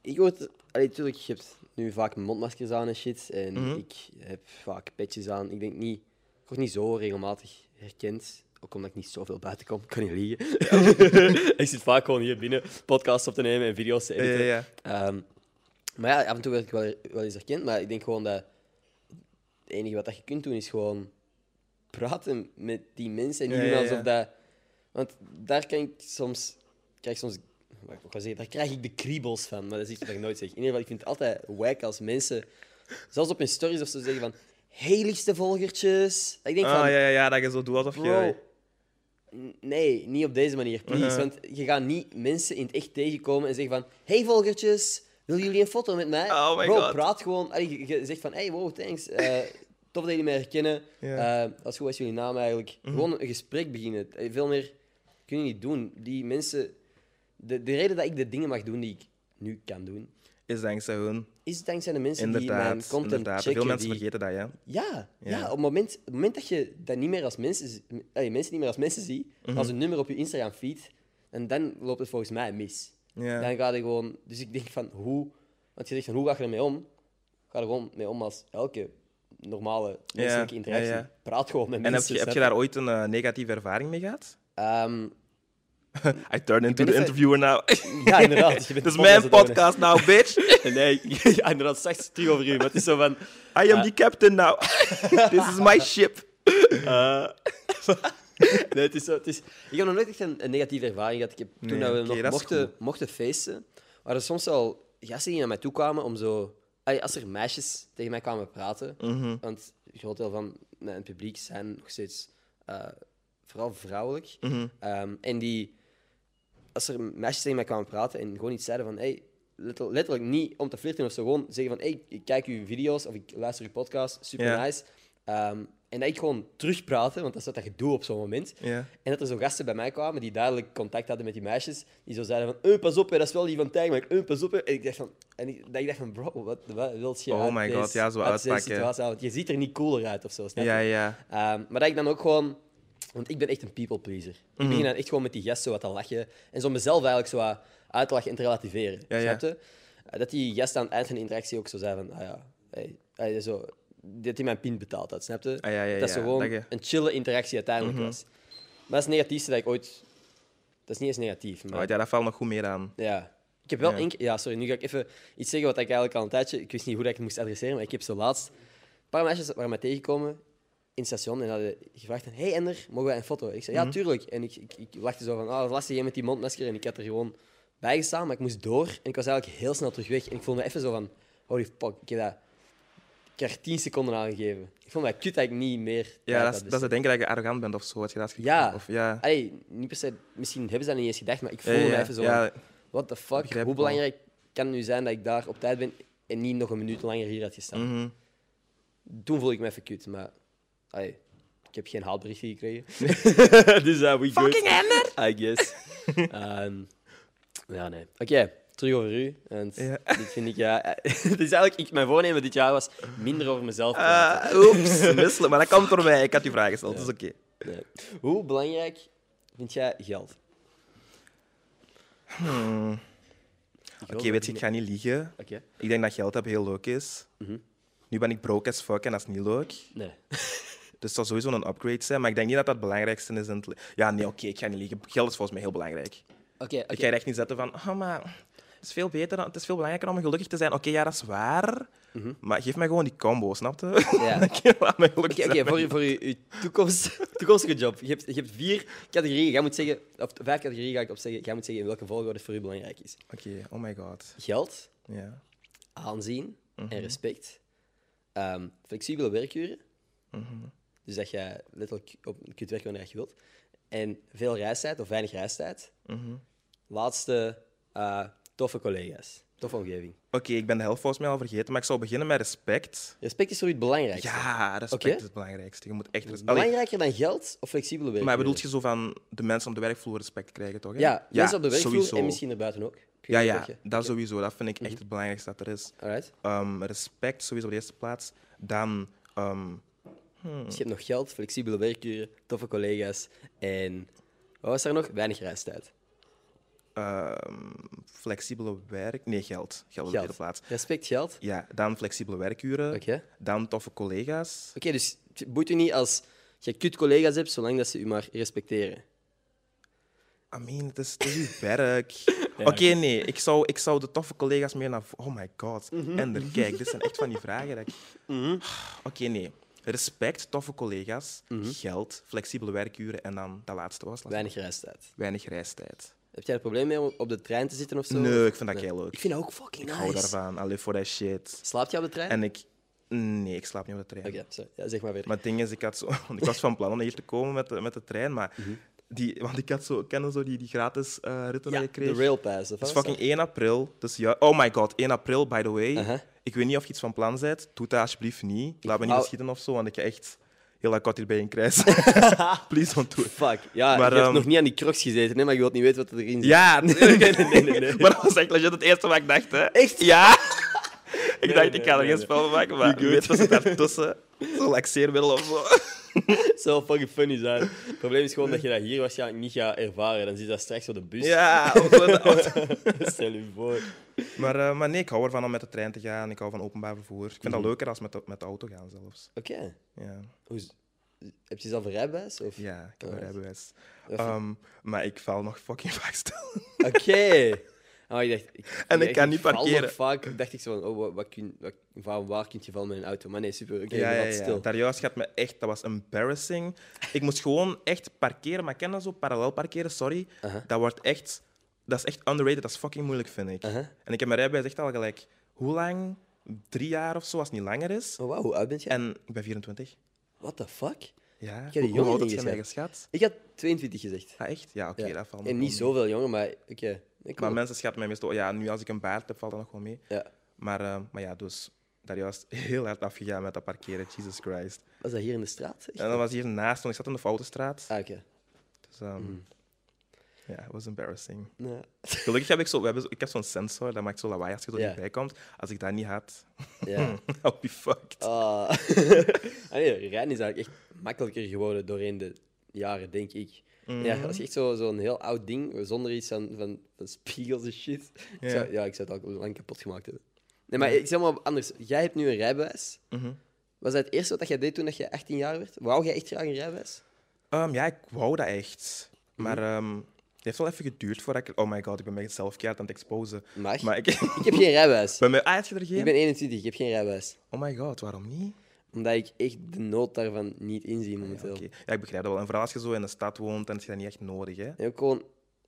ik word... Allee, tuurlijk, je hebt nu vaak mondmaskers aan en shit. En Mhm. ik heb vaak petjes aan. Ik denk niet... Ik word niet zo regelmatig herkend. Ook omdat ik niet zoveel buiten kom. Ik kan niet liegen. ik zit vaak gewoon hier binnen podcasts op te nemen en video's te editen. ja, ja. Ehm, maar ja, af en toe werd ik wel, wel eens herkend. Maar ik denk gewoon dat het enige wat dat je kunt doen is gewoon praten met die mensen. En niet Ja, alsof dat... Want daar kan ik soms... Krijg ik soms wat ik ga zeggen, daar krijg ik de kriebels van. Maar dat is iets wat ik nooit zeg. In ieder geval, ik vind het altijd wack als mensen... Zelfs op hun stories of zo zeggen van... Hey, liefste volgertjes. Dat Ik denk Ah, van... ja, ja, ja, dat je zo doet alsof je... Bro, nee, niet op deze manier, please. Uh-huh. Want je gaat niet mensen in het echt tegenkomen en zeggen van... Hey volgertjes, willen jullie een foto met mij? Oh my Bro, God. praat gewoon. Allee, je, zegt van, hey, wow, thanks. Eh, tof dat jullie mij herkennen. Ja. Eh, dat is goed, is jullie naam eigenlijk? Gewoon een gesprek beginnen. Eh, Veel meer kun je niet doen. Die mensen... De, de reden dat ik de dingen mag doen die ik nu kan doen, Is dankzij hun. is dankzij de mensen die mijn content inderdaad. checken. Veel mensen die- vergeten dat, ja. ja, ja. Ja. op, het moment, op het moment dat je dat niet meer als mensen, allee, mensen niet meer als mensen ziet, Mhm. als een nummer op je Instagram feed, en dan loopt het volgens mij mis. ja. Dan ga je gewoon. Dus ik denk van hoe. Want je zegt van hoe ga je ermee om? Ga er gewoon mee om als elke normale menselijke ja, interactie. ja. Praat gewoon met En heb mensen. je, heb je daar ooit een eh, negatieve ervaring mee gehad? Ehm, I turn into the interviewer now. ja, inderdaad. Je bent Dit is de mijn podcast now, bitch. Nee, ja, inderdaad, straks terug over u. Maar het is zo van. I am the captain now. This is my ship. eh, nee, het is zo, het is, ik heb nog nooit echt een, een negatieve ervaring gehad. Ik heb, toen Nee, dat we nog dat is mochten, mochten feesten, waren er soms wel gasten die naar mij toe kwamen om zo... Allee, Als er meisjes tegen mij kwamen praten, Mhm. want een groot deel van mijn publiek zijn nog steeds eh, vooral vrouwelijk. Mhm. Ehm, en die, als er meisjes tegen mij kwamen praten en gewoon iets zeiden van, hey, letterlijk, letterlijk niet om te flirten of zo, gewoon zeggen van, hey, ik kijk uw video's of ik luister uw podcast, super nice. Ehm, en dat ik gewoon terugpraten, want dat is wat je doet op zo'n moment. En dat er zo gasten bij mij kwamen die duidelijk contact hadden met die meisjes, die zo zeiden van, eh, pas op, hè, dat is wel die van Tijg, maar eh, pas op. hè." En ik dacht van, en ik, dat ik dacht van bro, wat, wat wil je Oh my deze- God, ja, zo uitpakken. situatie? Want je ziet er niet cooler uit of zo, snap je? Ja, ja. Ehm, maar dat ik dan ook gewoon... Want ik ben echt een people pleaser. Mhm. Ik begin dan echt gewoon met die gast zo wat te lachen. En zo mezelf eigenlijk zo wat uit te lachen en te relativeren. Ja, ja. Snap je? Eh, Dat die gast aan het eind van de interactie ook zo zei van... Ah ja, hey, hey, zo, dat hij mijn pin betaald had, snap je? Ah, ja, dat ja, gewoon dat je- een chille interactie uiteindelijk Mhm. was. Maar dat is het negatiefste dat ik ooit... Dat is niet eens negatief, maar... Oh, ja, dat valt nog goed meer aan. Ja. Ik heb wel één keer... Ja, sorry, nu ga ik even iets zeggen wat ik eigenlijk al een tijdje... Ik wist niet hoe dat ik het moest adresseren, maar ik heb zo laatst... Een paar meisjes waren mij tegengekomen in het station en hadden gevraagd... van, Hey Ender, mogen wij een foto? Ik zei, ja, Mhm. tuurlijk. En ik, ik, ik lachte zo van... Ah, oh, lastig, jij met die mondmasker. En ik had er gewoon bij gestaan, maar ik moest door. En ik was eigenlijk heel snel terug weg. En ik voelde me even zo van... Holy fuck, ik heb dat... Ik heb er tien seconden aangegeven. Ik vond mij kut dat ik niet meer... Ja, dat is, besteed. dat het denken dat je arrogant bent of zo. Had je dat Ja. Of, ja. Allee, niet per se... Misschien hebben ze dat niet eens gedacht, maar ik Ja, voelde me even zo ja. van... What the fuck? Begrijp Hoe wel. belangrijk kan het nu zijn dat ik daar op tijd ben en niet nog een minuut langer hier had gestaan? Mhm. Toen voelde ik me even kut, maar allee, ik heb geen haatberichtje gekregen. dus uh, we Fucking Ender! I guess. Ehm, ja, nee. Oké, terug over u. Ja. dit vind ik, ja... het is eigenlijk, ik, mijn voornemen dit jaar was minder over mezelf praten. Ah, oeps, misselijk. Maar dat komt door mij. Ik had die vraag gesteld, dus oké. Nee. Hoe belangrijk vind jij geld? Hmm. Oké, weet je, ik ga niet liegen. Oké. Ik denk dat geld hebben heel leuk is. Mhm. Nu ben ik broke as fuck en dat is niet leuk. Nee. Dus het zal sowieso een upgrade zijn. Maar ik denk niet dat dat het belangrijkste is in het Ja, nee, oké, ik ga niet liegen. Geld is volgens mij heel belangrijk. Oké, Ik oké. ga er echt niet zetten van... Oh, maar Het is veel beter, dan, het is veel belangrijker om gelukkig te zijn. Oké, ja, dat is waar. Maar geef mij gewoon die combo, snap je? Mhm. Ja. Oké, oké, voor, je- voor je, je toekomst, toekomstige job. Je hebt, je hebt vier categorieën. Jij moet zeggen, of vijf categorieën ga ik opzeggen. Jij moet zeggen in welke volgorde het voor u belangrijk is. Oké, oh my god. Geld, Ja. aanzien Mhm. en respect. Ehm, flexibele werkuren. Mhm. Dus dat je letterlijk op, kunt werken wanneer je wilt. En veel reistijd of weinig reistijd. Mhm. Laatste, eh, toffe collega's. Toffe omgeving. Oké, ik ben de helft volgens mij al vergeten, maar ik zou beginnen met respect. Respect is voor u het belangrijkste. Ja, respect is het belangrijkste. Je moet echt respect... Belangrijker dan geld of flexibele werkuren? maar bedoelt je zo van de mensen op de werkvloer respect krijgen, toch? hè? Ja, mensen op de werkvloer sowieso. en misschien erbuiten ook. Ja, ja, dat sowieso. Dat vind ik echt het belangrijkste dat er is. Ehm, respect sowieso op de eerste plaats. Dan Dus je hebt nog geld, flexibele werkuren, toffe collega's en... Wat was er nog? Weinig reistijd. ehm, flexibele werk... Nee, geld. Geld op de tweede plaats. Respect, geld. Ja, dan flexibele werkuren. Oké. Dan toffe collega's. Oké, dus het boeit u niet als je kut collega's hebt, zolang dat ze u maar respecteren. I mean, het is, het werk. Oké, nee. Ik zou, ik zou de toffe collega's meer naar... Oh my god. Mhm. Ender, kijk. Dit zijn echt van die vragen. dat ik- Oké, nee. Respect, toffe collega's, geld, flexibele werkuren en dan dat laatste was. Mhm. Weinig reistijd. Weinig reistijd. Heb jij er probleem mee om op de trein te zitten of zo? Nee, ik vind dat heel leuk. Ik vind dat ook fucking Ik nice. hou daarvan. Allee, voor dat shit. Slaapt je op de trein? En ik... Nee, ik slaap niet op de trein. Oké. Ja, zeg maar weer. Maar het ding is, ik, had zo, ik was van plan om hier te komen met de, met de trein, maar Mhm. Die, want ik had zo, kennen zo die, die gratis eh, ritten ja, dat je de kreeg. railpass. Of Het is fucking 1 april. Dus ja, oh my god, 1 april, by the way. Aha. Ik weet niet of je iets van plan bent. Doe dat alsjeblieft niet. Laat me niet beschieten of zo, want ik ga echt heel akkoord hierbij in krijs. Please don't do it. Fuck. Ja, Maar, je hebt ehm, nog niet aan die crocs gezeten, hè, maar je wilt niet weten wat er erin zit. Ja, nee, nee, nee, nee, nee, nee. Maar dat was echt legit het eerste wat ik dacht. Hè. Echt? Ja. ik dacht, ik ga er geen spel van maken, maar wie weet wat zit daartussen. Zo laxeermiddel of zo. zou fucking funny zijn. Het probleem is gewoon dat je dat hier waarschijnlijk niet gaat ervaren. Dan zit dat straks op de bus. Ja, of zo in de auto. Stel je voor. Maar, eh, maar nee, ik hou ervan om met de trein te gaan. Ik hou van openbaar vervoer. Ik vind Mhm. dat leuker als met de, met de auto gaan zelfs. Oké. Ja, Hoe is- Heb je zelf een rijbewijs? Of? ja ik heb een Alright. rijbewijs. Ehm, maar ik val nog fucking vaak stil. Oké. Oh, ik dacht, ik, En ik kan niet parkeren. Vaak dacht ik zo van, oh, wat, wat kun, wat, van waar kun je vallen met een auto? Maar nee, super. Oké, ja, je ja, ja. stil. Daar juist gaat me echt, dat was embarrassing. Ik moest gewoon echt parkeren, maar ik ken dat zo, parallel parkeren, sorry. Dat wordt echt, dat is echt underrated, dat is fucking moeilijk, vind ik. En ik heb mijn rijbewijs echt al gelijk, hoe lang? Drie jaar of zo, als het niet langer is. Oh, wauw, hoe oud bent jij? En ik ben 24. What the fuck? Ja, Ik heb die hoe jongen oud niet je mij geschat? Ik had 22 gezegd. Ah, echt? Ja, oké, Ja. dat valt En niet zoveel jonger, maar oké. Maar mensen schatten mij meestal, ja, nu als ik een baard heb, valt dat nog wel mee. Ja. Maar, eh, maar ja, dus daar juist heel hard afgegaan met dat parkeren, Jesus Christ. Was dat hier in de straat? En dat was hier naast, want ik zat in de Foutenstraat. Ah, oké. Dus ehm, ja, it was embarrassing. Nee. Gelukkig heb ik zo, we hebben ik heb zo'n sensor, dat maakt zo lawaai als je er Ja. komt. Als ik dat niet had, Ja. I'll be fucked. Ah. ah, nee, rijden is eigenlijk echt makkelijker geworden doorheen de jaren, denk ik. Mhm. Ja, als je echt zo- zo'n heel oud ding, zonder iets van, van, van spiegels en shit. Ik Ja. zou, ja, ik zou het al lang kapot gemaakt hebben. Nee, maar ik zeg maar anders. Jij hebt nu een rijbewijs. Mhm. Was dat het eerste wat jij deed toen dat je 18 jaar werd? Wou jij echt graag een rijbewijs? Ehm, ja, ik wou dat echt. Mhm. Maar ehm, het heeft wel even geduurd voordat ik... Oh my god, ik ben mezelf keihard aan het exposen. Mag. Maar ik... Ik heb geen rijbewijs. bij mij... Ah, heb je er geen? Ik ben 21, ik heb geen rijbewijs. Oh my god, waarom niet? Omdat ik echt de nood daarvan niet inzie Ja, momenteel. oké. ja, ik begrijp dat wel. En vooral als je zo in de stad woont, dan is dat niet echt nodig, hè? En ook gewoon,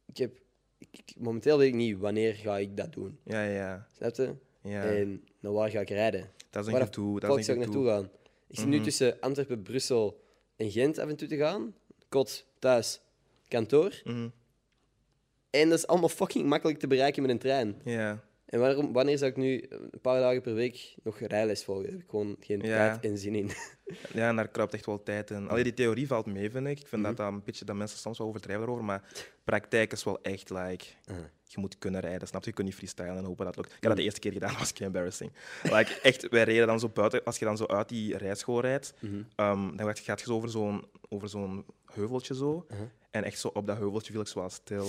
ik heb, ik, momenteel weet ik niet wanneer ga ik dat doen. Ja, ja, Snap je? ja. En naar waar ga ik rijden? Dat is Waar een gedoe. Is zou ik naartoe gaan? Ik zit nu Mhm. tussen Antwerpen, Brussel en Gent af en toe te gaan. Kot, thuis, kantoor. Mhm. En dat is allemaal fucking makkelijk te bereiken met een trein. Ja. En waarom, wanneer zou ik nu een paar dagen per week nog rijles volgen? Daar heb ik gewoon geen tijd en zin in. ja, en daar kruipt echt wel tijd in. Allee, die theorie valt mee, vind ik. Ik vind Mhm. dat, dat een beetje dat mensen soms wel overdrijven erover, maar praktijk is wel echt like. Ah. Je moet kunnen rijden, snap je? Je kunt niet freestylen en hopen dat het lukt. Ik Mhm. heb dat de eerste keer gedaan, dat was kei embarrassing. Like, echt, wij reden dan zo buiten, als je dan zo uit die rijschool rijdt, Mhm. ehm, dan gaat je zo over zo'n, over zo'n heuveltje zo. En echt zo op dat heuveltje viel ik zo wel stil.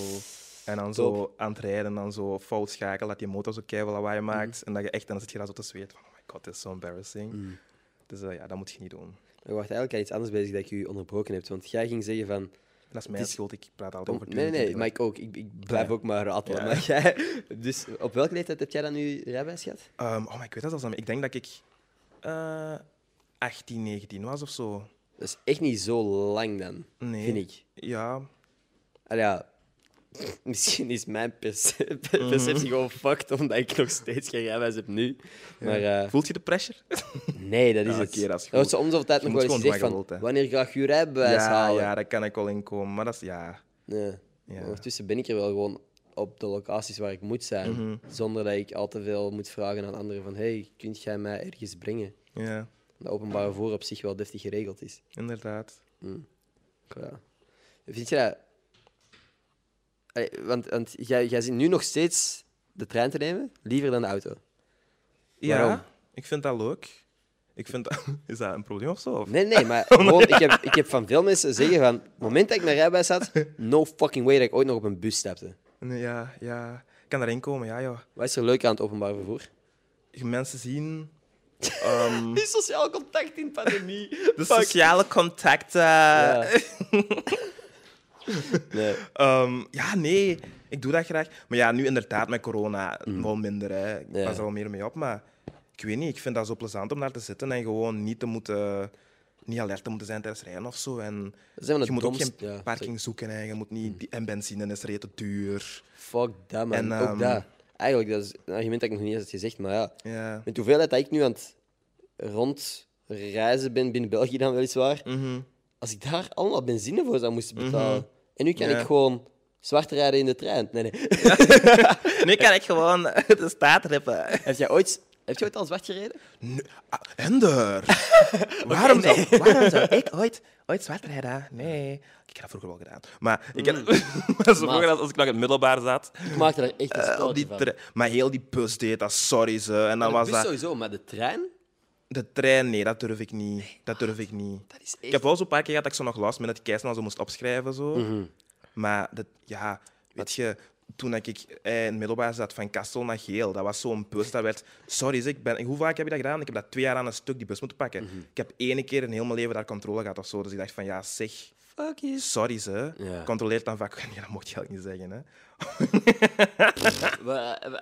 En dan zo aan het rijden, dan zo fout schakelen, dat die motor zo keihard lawaai maakt. En dat je echt, dan zit je daar zo te zweten van, oh my god, dit is zo embarrassing. Dus eh, ja, dat moet je niet doen. Maar wacht, eigenlijk aan iets anders bezig dat ik u onderbroken heb. Want jij ging zeggen van... Dat is mijn is- schuld, ik praat altijd over Nee, nee, maar ik ook. Ik, ik blijf Ja. ook maar ratelen. Ja. Maar jij, dus op welke leeftijd heb jij dan nu rijbewijs gehad? Ehm, oh, maar ik weet dat zelfs. Ik denk dat ik eh 18, 19 was of zo. Dat is echt niet zo lang dan, Nee. vind ik. Ja, Al ja, misschien is mijn perce- Mhm. perceptie gewoon fucked omdat ik nog steeds geen rijbewijs heb nu. Maar eh, Voelt je de pressure? nee, dat is Ja, het. dat om zoveel tijd nog wel eens gezegd van wanneer ga je je rijbewijs ja, halen? ja, daar kan ik wel in komen. Maar dat is ja. Ja. Ondertussen ben ik er wel gewoon op de locaties waar ik moet zijn. Mhm. Zonder dat ik al te veel moet vragen aan anderen van hey, kunt jij mij ergens brengen? ja, Dat openbare vervoer op zich wel deftig geregeld is. inderdaad. Ja. Vind je dat... Want want jij, jij zit nu nog steeds de trein te nemen, liever dan de auto. Ja, Waarom? ik vind dat leuk. Ik vind dat... Is dat een probleem of zo? Of? Nee, nee, maar gewoon, ik, heb, ik heb van veel mensen zeggen van... Het moment dat ik mijn rijbewijs had, no fucking way dat ik ooit nog op een bus stapte. Nee, ja, ja. Ik kan daarin komen, ja, joh. Wat is er leuk aan het openbaar vervoer? Je mensen zien... ehm, Die sociaal contact in pandemie. de sociale contacten. Ja. Nee. Ehm, ja, nee, ik doe dat graag. Maar ja, nu inderdaad met corona wel minder. Hè. Ik Mm. Ja. pas er wel meer mee op. Maar ik weet niet, ik vind dat zo plezant om daar te zitten en gewoon niet te moeten... Niet alert te moeten zijn tijdens rijden of zo. En je moet ook geen ja, parking zoeken. Hè. Je moet niet, die- en benzine is rete duur. Fuck dat, man. En, Ook ehm, dat. Eigenlijk, dat is een argument dat ik nog niet eens had gezegd, maar ja. Met de hoeveelheid dat ik nu aan het rondreizen ben, binnen België dan weliswaar, Mhm. Als ik daar allemaal benzine voor zou moeten betalen. En nu kan Ja. ik gewoon zwart rijden in de trein. Nee, nee. Nu kan ik gewoon de staat rippen. heb, jij ooit, heb je ooit al zwart gereden? Nee, ah, Ender! waarom, zou, waarom zou ik ooit, ooit zwart rijden? Nee. Ik heb dat vroeger wel gedaan. Maar ik heb, zo vroeger, als als ik nog in het middelbaar zat, Ik maakte daar echt een die van. maar heel die bus deed dat, sorry ze. En dan de was bus dat... sowieso, maar de trein? De trein, nee, dat durf ik niet. Dat durf ik niet. Dat is echt... Ik heb wel zo'n paar keer gehad dat ik zo nog last met het keisnel zo moest opschrijven. Zo. Mhm. Maar dat, ja, weet je, toen ik eh, in het middelbaar zat van Kastel naar Geel, dat was zo'n bus dat werd... Sorry, ik ben, hoe vaak heb je dat gedaan? Ik heb dat twee jaar aan een stuk die bus moeten pakken. Mhm. Ik heb ene keer in heel mijn leven daar controle gehad of zo. Dus ik dacht van, ja, zeg, Fuck you. sorry ze. Ja. Controleer dan vaak. Nee, dat mocht je eigenlijk niet zeggen, hè.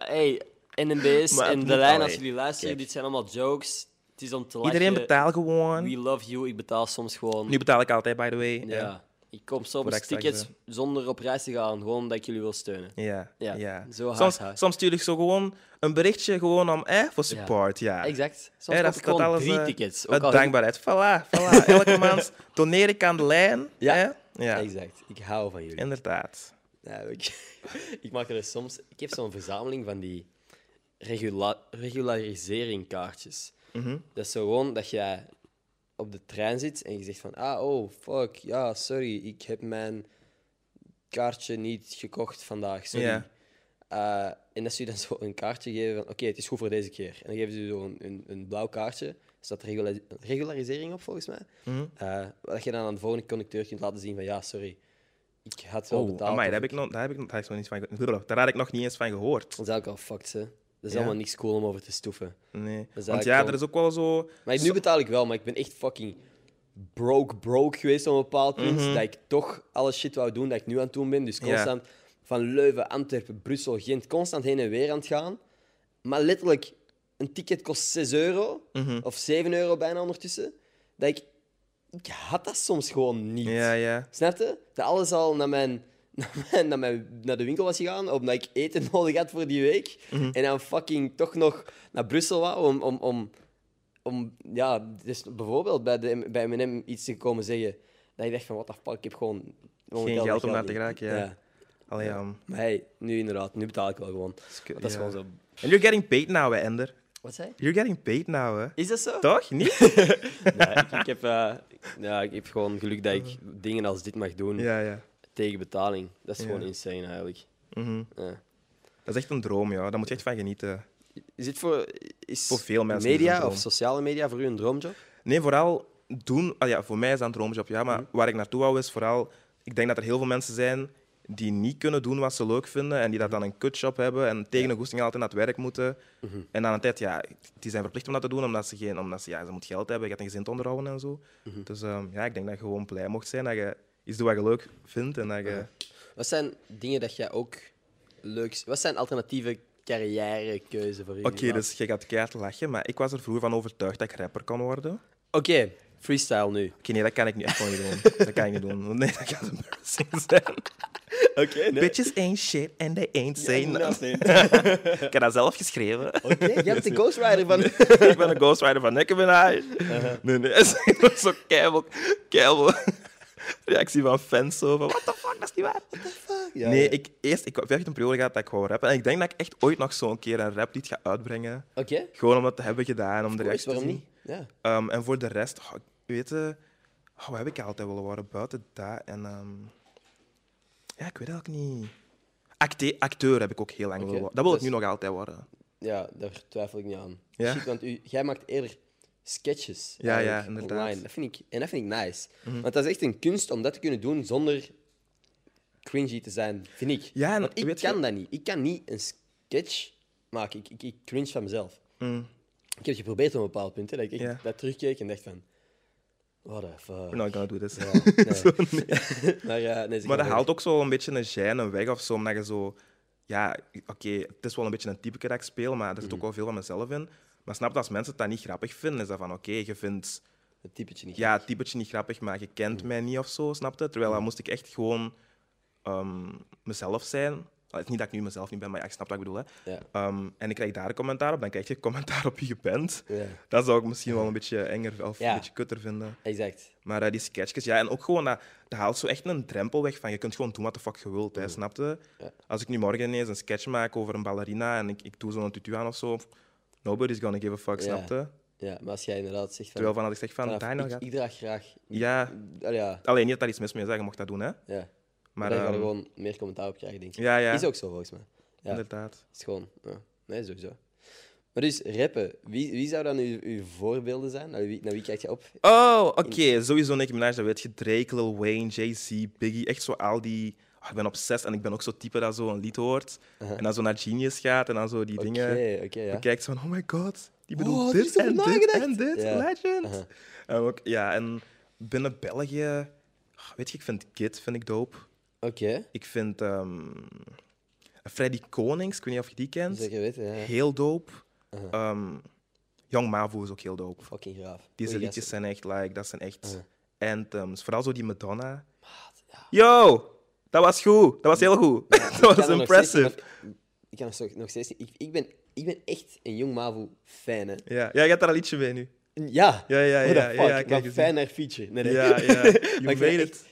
Hey, NMB's en de lijn, als jullie luisteren, dit zijn allemaal jokes. Het is om te lachen. Iedereen betaalt gewoon. We love you. Ik betaal soms gewoon... Nu betaal ik altijd, by the way. Ja. Ik koop soms tickets zonder op reis te gaan, gewoon omdat ik jullie wil steunen. Ja, Ja, ja. zo hard, soms, hard. soms stuur ik zo gewoon een berichtje gewoon om, eh, voor support. Ja. Exact. Soms koop ik gewoon drie eh, tickets. Ook Uit al- dankbaarheid. Voilà, voilà. Elke maand doneer ik aan de lijn. Ja. Ja. Exact. Ik hou van jullie. Inderdaad. Ja, ik, ik maak er soms... Ik heb zo'n verzameling van die regula Mhm. Dat is zo gewoon dat jij op de trein zit en je zegt van... Ah, oh, fuck. Ja, sorry. Ik heb mijn kaartje niet gekocht vandaag. Sorry. Eh, en dat ze je dan zo een kaartje geven van... Oké, het is goed voor deze keer. En dan geven ze je zo een, een, een blauw kaartje. Er staat regula regularisering op, volgens mij. Mhm. Eh, wat je dan aan de volgende conducteur kunt laten zien van... Ja, sorry. Ik had wel Oh, betaald. amai, daar, heb ik nog, daar, heb ik, daar, heb ik nog niet van gehoord. daar had ik nog niet eens van gehoord. Dat is ook al fucked, hè. Dat is Ja. allemaal niks cool om over te stoeven. Nee. Want ja, er is ook wel zo... Maar nu betaal ik wel, maar ik ben echt fucking broke, broke geweest op een bepaald punt. Mhm. Dat ik toch alle shit wou doen dat ik nu aan het doen ben. Dus constant van Leuven, Antwerpen, Brussel, Gent, constant heen en weer aan het gaan. Maar letterlijk, een ticket kost 6 euro, Mhm. of 7 euro bijna ondertussen. Dat ik, ik had dat soms gewoon niet. Ja, ja. Snap je? Dat alles al naar, mijn, naar, mijn, naar, de winkel was gegaan, omdat ik eten nodig had voor die week. Mhm. En dan fucking toch nog naar Brussel wou om, om, om, om ja, dus bijvoorbeeld bij, de, bij M&M iets te komen zeggen. Dat ik dacht van, what the fuck, ik heb gewoon... momenteel geld om naar te geraken, ja. Allee, ja. Maar hey, nu inderdaad, nu betaal ik wel gewoon. Dat is ja. gewoon zo... And you're getting paid now, hè, Ender. Wat zei je? You're getting paid now, hè. Is dat zo? Toch? Niet? Nee, ik, ik heb, eh, ja, ik heb gewoon geluk dat ik dingen als dit mag doen ja, ja. Tegen betaling. Dat is gewoon insane eigenlijk. Mhm. Ja. Dat is echt een droom, ja. Daar moet je echt van genieten. Is dit voor, is Voor veel mensen media of sociale media voor u een droomjob? Nee, vooral doen. Ah ja, voor mij is dat een droomjob, ja. Maar waar ik naartoe wou is vooral. Ik denk dat er heel veel mensen zijn die niet kunnen doen wat ze leuk vinden en die dat dan een kutjob hebben en tegen een goesting altijd naar het werk moeten. En aan een tijd, ja, die zijn verplicht om dat te doen omdat ze geen, omdat ze, ja, ze moet geld hebben, je hebt een gezin te onderhouden en zo. Dus ehm, ja, ik denk dat je gewoon blij mocht zijn dat je iets doe wat je leuk vindt. En dat je... Wat zijn dingen dat jij ook leuk... Wat zijn alternatieve carrièrekeuze voor u? Oké, dus je gaat keihard lachen, maar ik was er vroeger van overtuigd dat ik rapper kan worden. Oké, Oké, freestyle nu. nee, dat kan ik niet echt gewoon niet doen. Dat kan ik niet doen. Nee, dat gaat embarrassing zijn. Oké, nee. Bitches ain't shit and they ain't saying Ja, nothing. Ik heb dat zelf geschreven. Oké, jij bent de ghostwriter van... ik ben een ghostwriter van Nicki Minaj. Nee, nee, dat is zo keibel, keibel. Reactie van fans zo van, what the fuck, dat is niet waar. Ja, nee, ja. ik, eerst, ik heb echt een periode gehad dat ik wou rappen. En ik denk dat ik echt ooit nog zo'n keer een raplied ga uitbrengen. Oké, Gewoon om dat te hebben gedaan, om de rest course, te waarom zien. niet? Ja. Ehm, en voor de rest, oh, weet je, oh, wat heb ik altijd willen worden buiten dat? En, ehm, ja, ik weet het ook niet. Acte acteur heb ik ook heel lang willen worden. Dat wil ik dus- nu nog altijd worden. ja, daar twijfel ik niet aan. Ja? Shit, want u, jij maakt eerder sketches Ja, ja, inderdaad. Mhm. online. Dat vind ik, en dat vind ik nice. Want dat is echt een kunst om dat te kunnen doen zonder cringy te zijn, vind ik. Ja, en Want ik je- kan dat niet. Ik kan niet een sketch maken. Ik, ik, ik cringe van mezelf. Mm. Ik heb het geprobeerd op een bepaald punt. Hè, dat ik echt dat terugkeek en dacht van... What the fuck. We're not gonna do this. Ja, nee. maar ja, nee, Maar dat haalt ook zo een beetje een gêne weg of zo, omdat je zo... Ja, oké, het is wel een beetje een type dat ik speel, maar er zit Mhm. ook wel veel van mezelf in. Maar snap je, als mensen dat niet grappig vinden, is dat van oké, je vindt Het typetje niet. ja, het typetje niet grappig, maar je kent Mhm. mij niet of zo, snap je? Terwijl dan moest ik echt gewoon ehm, mezelf zijn. Het is niet dat ik nu mezelf niet ben, maar ja, ik snap wat ik bedoel. Hè. Ja. Ehm, en ik krijg daar een commentaar op, dan krijg je een commentaar op wie je bent. Ja, Dat zou ik misschien wel een beetje enger of Ja. een beetje kutter vinden. exact. Maar eh, die sketchjes, ja, en ook gewoon, dat, dat haalt zo echt een drempel weg van je kunt gewoon doen wat de fuck je wilt, hè, snap je? Mm. Als ik nu morgen ineens een sketch maak over een ballerina en ik, ik doe zo'n tutu aan of zo, nobody's gonna give a fuck, Ja. snap je? Ja, maar als jij inderdaad zegt van... Terwijl van dat ik zeg van, Dino ik, gaat... ik draag graag... Ja, ja, alleen niet dat daar iets mis mee is, je mocht dat doen, hè? ja. Maar daar je ehm, gewoon meer commentaar op krijgen, denk ik. ja, ja, Is ook zo, volgens mij. Ja, inderdaad. is gewoon... Ja. Nee, sowieso. Maar dus, rappen. Wie, wie zou dan uw, uw voorbeelden zijn? Naar wie, naar wie kijk je op? Oh, oké. Sowieso Nicki Minaj, dat weet je. Drake, Lil Wayne, Jay-Z, Biggie. Echt zo al die... Oh, ik ben obsessed en ik ben ook zo type dat zo een lied hoort. Uh-huh. En dan zo naar Genius gaat en dan zo die dingen oké, ja. bekijkt. Van, oh my god, die bedoelt Oh, dit en dit en dit. Ja. Legend. Uh-huh. En ook, ja, en binnen België... oh, weet je, ik vind Kid vind ik dope. Oké, Ik vind ehm Freddy Konings, ik weet niet of je die kent. zeker weten. Ja. Heel dope. Ehm, Young Mavo is ook heel dope. Fucking graaf. Deze liedjes zijn echt, like, dat zijn echt anthems. Vooral zo die Madonna. ja. Yo, dat was goed. Dat was heel goed. Dat was nog steeds impressive. Ik kan nog- nog steeds. Ik, ik, ben, ik ben echt een Jong Mavo-fan. Ja, ja, je hebt daar een liedje mee nu. Ja. Ja, ja, ja. ja, ja, ik fan naar feature. Nee, nee. Ja, ja. You Maar made vind it.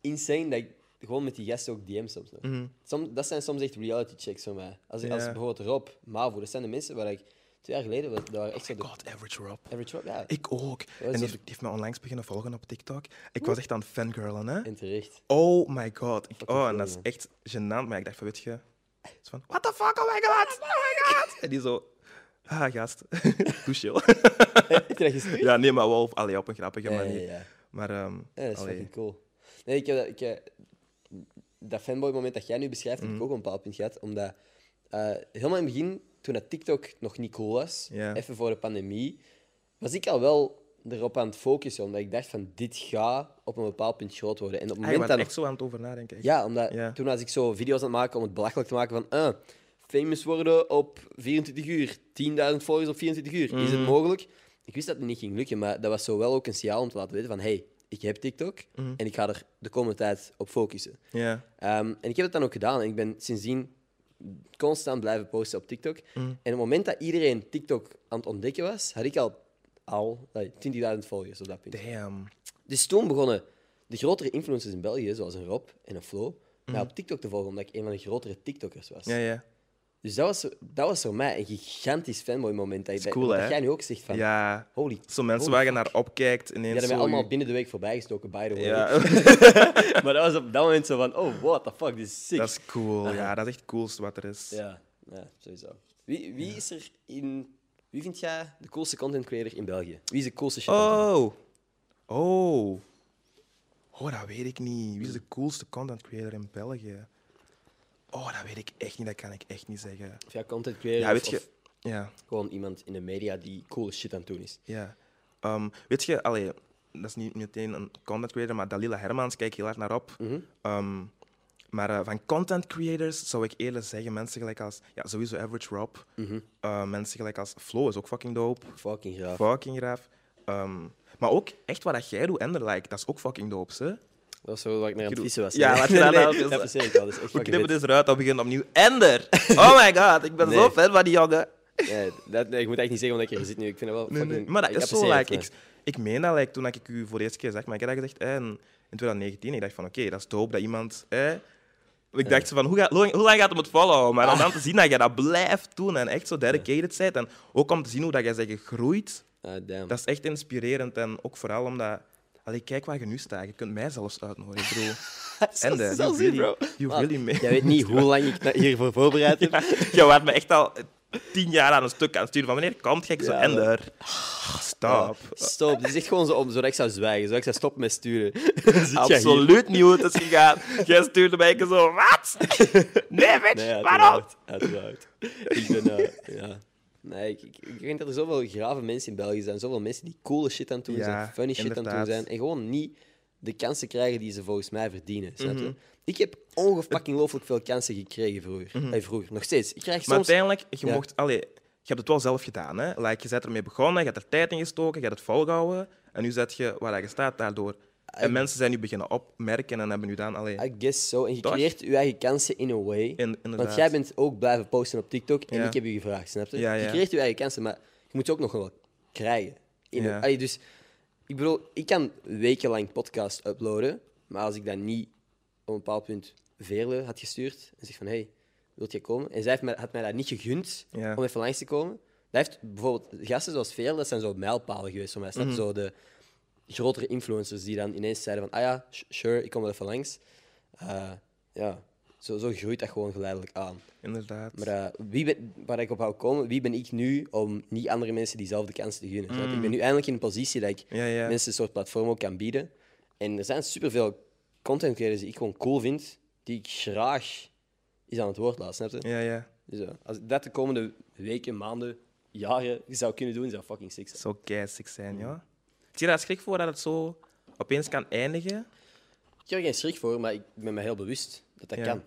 insane dat ik gewoon met die gasten ook DM soms nog. Mhm. Som, dat zijn soms echt reality checks voor mij. Als, als bijvoorbeeld Rob, Mavo, dat zijn de mensen waar ik twee jaar geleden, dat waren echt zo de God, Average Rob. average Rob, ja. Ik ook. is En die zo- heeft, die heeft me onlangs beginnen volgen op TikTok. Ik was echt aan het fangirlen, hè. En terecht. Oh my god. Ik, oh, en dat is echt gênant. Maar ik dacht van, weet je... Zo van, what the fuck, oh my god, oh my god. En die zo... Ah, gast. Doe chill. Dat ja, nee, maar wel allee, op een grappige Ja, ja, manier. ja. Maar, ehm Ja, dat is allee. fucking cool. Nee, ik heb dat, ik, heb- dat fanboy-moment dat jij nu beschrijft, Mhm. heb ik ook op een bepaald punt gehad. Omdat eh, helemaal in het begin, toen dat TikTok nog niet cool was, Ja. even voor de pandemie, was ik al wel erop aan het focussen. Omdat ik dacht van, dit gaat op een bepaald punt groot worden. En op het Ah, moment dat... echt zo aan het over nadenken. echt. Ja, omdat Ja. toen was ik zo video's aan het maken om het belachelijk te maken van... ah, famous worden op 24 uur. 10.000 volgers op 24 uur. Is Mhm. het mogelijk? Ik wist dat het niet ging lukken, maar dat was zo wel ook een signaal om te laten weten van... hey, ik heb TikTok Mhm. en ik ga er de komende tijd op focussen. Ja. Ehm, en ik heb het dan ook gedaan. En ik ben sindsdien constant blijven posten op TikTok. Mhm. En op het moment dat iedereen TikTok aan het ontdekken was, had ik al, al eh, 20.000 volgers op dat punt. Damn. Dus toen begonnen de grotere influencers in België, zoals een Rob en een Flo, mij op TikTok te volgen, omdat ik een van de grotere TikTokkers was. Ja, ja. Dus dat was, dat was voor mij een gigantisch fanboy-moment. Dat, dat, cool, dat hè? jij nu ook zegt van, Ja. holy... Zo mensen waar je naar opkijkt, Die ineens hadden mij zo... allemaal binnen de week voorbijgestoken, by the way. Ja, maar dat was op dat moment zo van, oh, what the fuck, dit is sick. dat is cool. Ja, dat is echt het coolste wat er is. Ja, ja sowieso. Wie, wie is er in... Wie vind jij de coolste content creator in België? Wie is de coolste shit? aan het doen? Oh. Oh. Oh, dat weet ik niet. Wie is de coolste content creator in België? Oh, dat weet ik echt niet. Dat kan ik echt niet zeggen. Of ja, content creator Ja, weet je... of Ja, gewoon iemand in de media die coole shit aan het doen is. ja. Ehm, weet je, allee, dat is niet meteen een content creator, maar Dalila Hermans kijk heel hard naar op. Ehm, maar eh, van content creators zou ik eerlijk zeggen, mensen gelijk als, ja, sowieso Average Rob. Eh, mensen gelijk als Flo is ook fucking dope. Fucking graaf. Fucking graaf. Ehm, maar ook echt wat dat jij doet, Ender, like, dat is ook fucking dope, hè? Dat was zo waar ik naar aan het vissen was. Ja, wat je nee, nou- nee, dat. Dat is echt We knippen vet. dus eruit, dan begint opnieuw. Ender! Oh my god, ik ben zo Nee. fan van die jongen. Ja, dat, nee, ik moet echt niet zeggen omdat ik er zit nu. Ik vind dat wel Nee, fucking... nee. Maar dat is zo, het, like, ik, ik meen dat like, toen ik u voor de eerste keer zeg, maar ik heb dat gezegd hè, in, in 2019. Ik dacht van, oké, dat is dope dat iemand... Ik dacht van, hoe, ga- hoe, lang- hoe lang gaat hem het volhouden? Maar om dan te zien dat je dat blijft doen en echt zo dedicated bent. En ook om te zien hoe dat jij gegroeid, maar- Ah, damn. dat is echt inspirerend. En ook vooral omdat... Allee, kijk waar je nu staat. Je kunt mij zelfs uitnodigen. Bedoel, Ender, you really, bro. you. Jij weet niet hoe lang ik hiervoor voorbereid heb. Je waart me echt al tien jaar aan een stuk aan het sturen. Van wanneer komt je? Ik zo, Ja, Ender. Ah, Stop. Stop. Het is echt gewoon zo om, zodat ik zou zwijgen. Zodat ik zou stoppen met sturen. Absoluut niet hoe het is gegaan. Jij stuurde mij zo, wat? Nee, bitch, Nee, waarom? uiteraard. uiteraard. Ik ben... eh, ja. Nee, ik, ik, ik denk dat er zoveel grave mensen in België zijn. Zoveel mensen die coole shit aan het doen Ja, zijn. Funny shit aan het doen zijn. En gewoon niet de kansen krijgen die ze volgens mij verdienen. Snap Mhm. je? Ik heb ongelooflijk veel kansen gekregen vroeger. Eh, vroeger. Nog steeds. Ik krijg Maar soms... uiteindelijk, je, Ja. mocht, allee, je hebt het wel zelf gedaan. Hè? Like, je bent ermee begonnen, je hebt er tijd in gestoken, je hebt het volgehouden. En nu zet je waar je staat daardoor. En mensen zijn nu beginnen opmerken en hebben nu dan... Allee, I guess so. En je Toch? creëert je eigen kansen in a way. in, inderdaad. Want jij bent ook blijven posten op TikTok en Ja. ik heb je gevraagd, snap je? Ja, ja. Je creëert je eigen kansen, maar je moet ze ook nog wel krijgen. In. Allee, dus, ik bedoel, ik kan wekenlang podcast uploaden, maar als ik dat niet op een bepaald punt Veerle had gestuurd en zegt van, hey, wilt je komen? En zij heeft mij, had mij dat niet gegund om even langs te komen. Dat heeft bijvoorbeeld gasten zoals Veerle, dat zijn zo mijlpalen geweest voor mij. Mhm. Zo de grotere influencers die dan ineens zeiden van, ah ja, sure, ik kom wel even langs. Eh, ja, zo, zo groeit dat gewoon geleidelijk aan. Inderdaad. Maar eh, wie ben, waar ik op wou komen, wie ben ik nu om niet andere mensen diezelfde kans te gunnen? Ik ben nu eindelijk in een positie dat ik Mm. Ja, ja. mensen een soort platform ook kan bieden. En er zijn superveel content creators die ik gewoon cool vind, die ik graag eens aan het woord laat, snap je? Ja, ja. Dus, eh, als ik dat de komende weken, maanden, jaren zou kunnen doen, zou fucking sick zijn. Zo keisig zijn, ja. Zie je daar schrik voor dat het zo opeens kan eindigen? Ik heb er geen schrik voor, maar ik ben me heel bewust dat dat Ja. kan.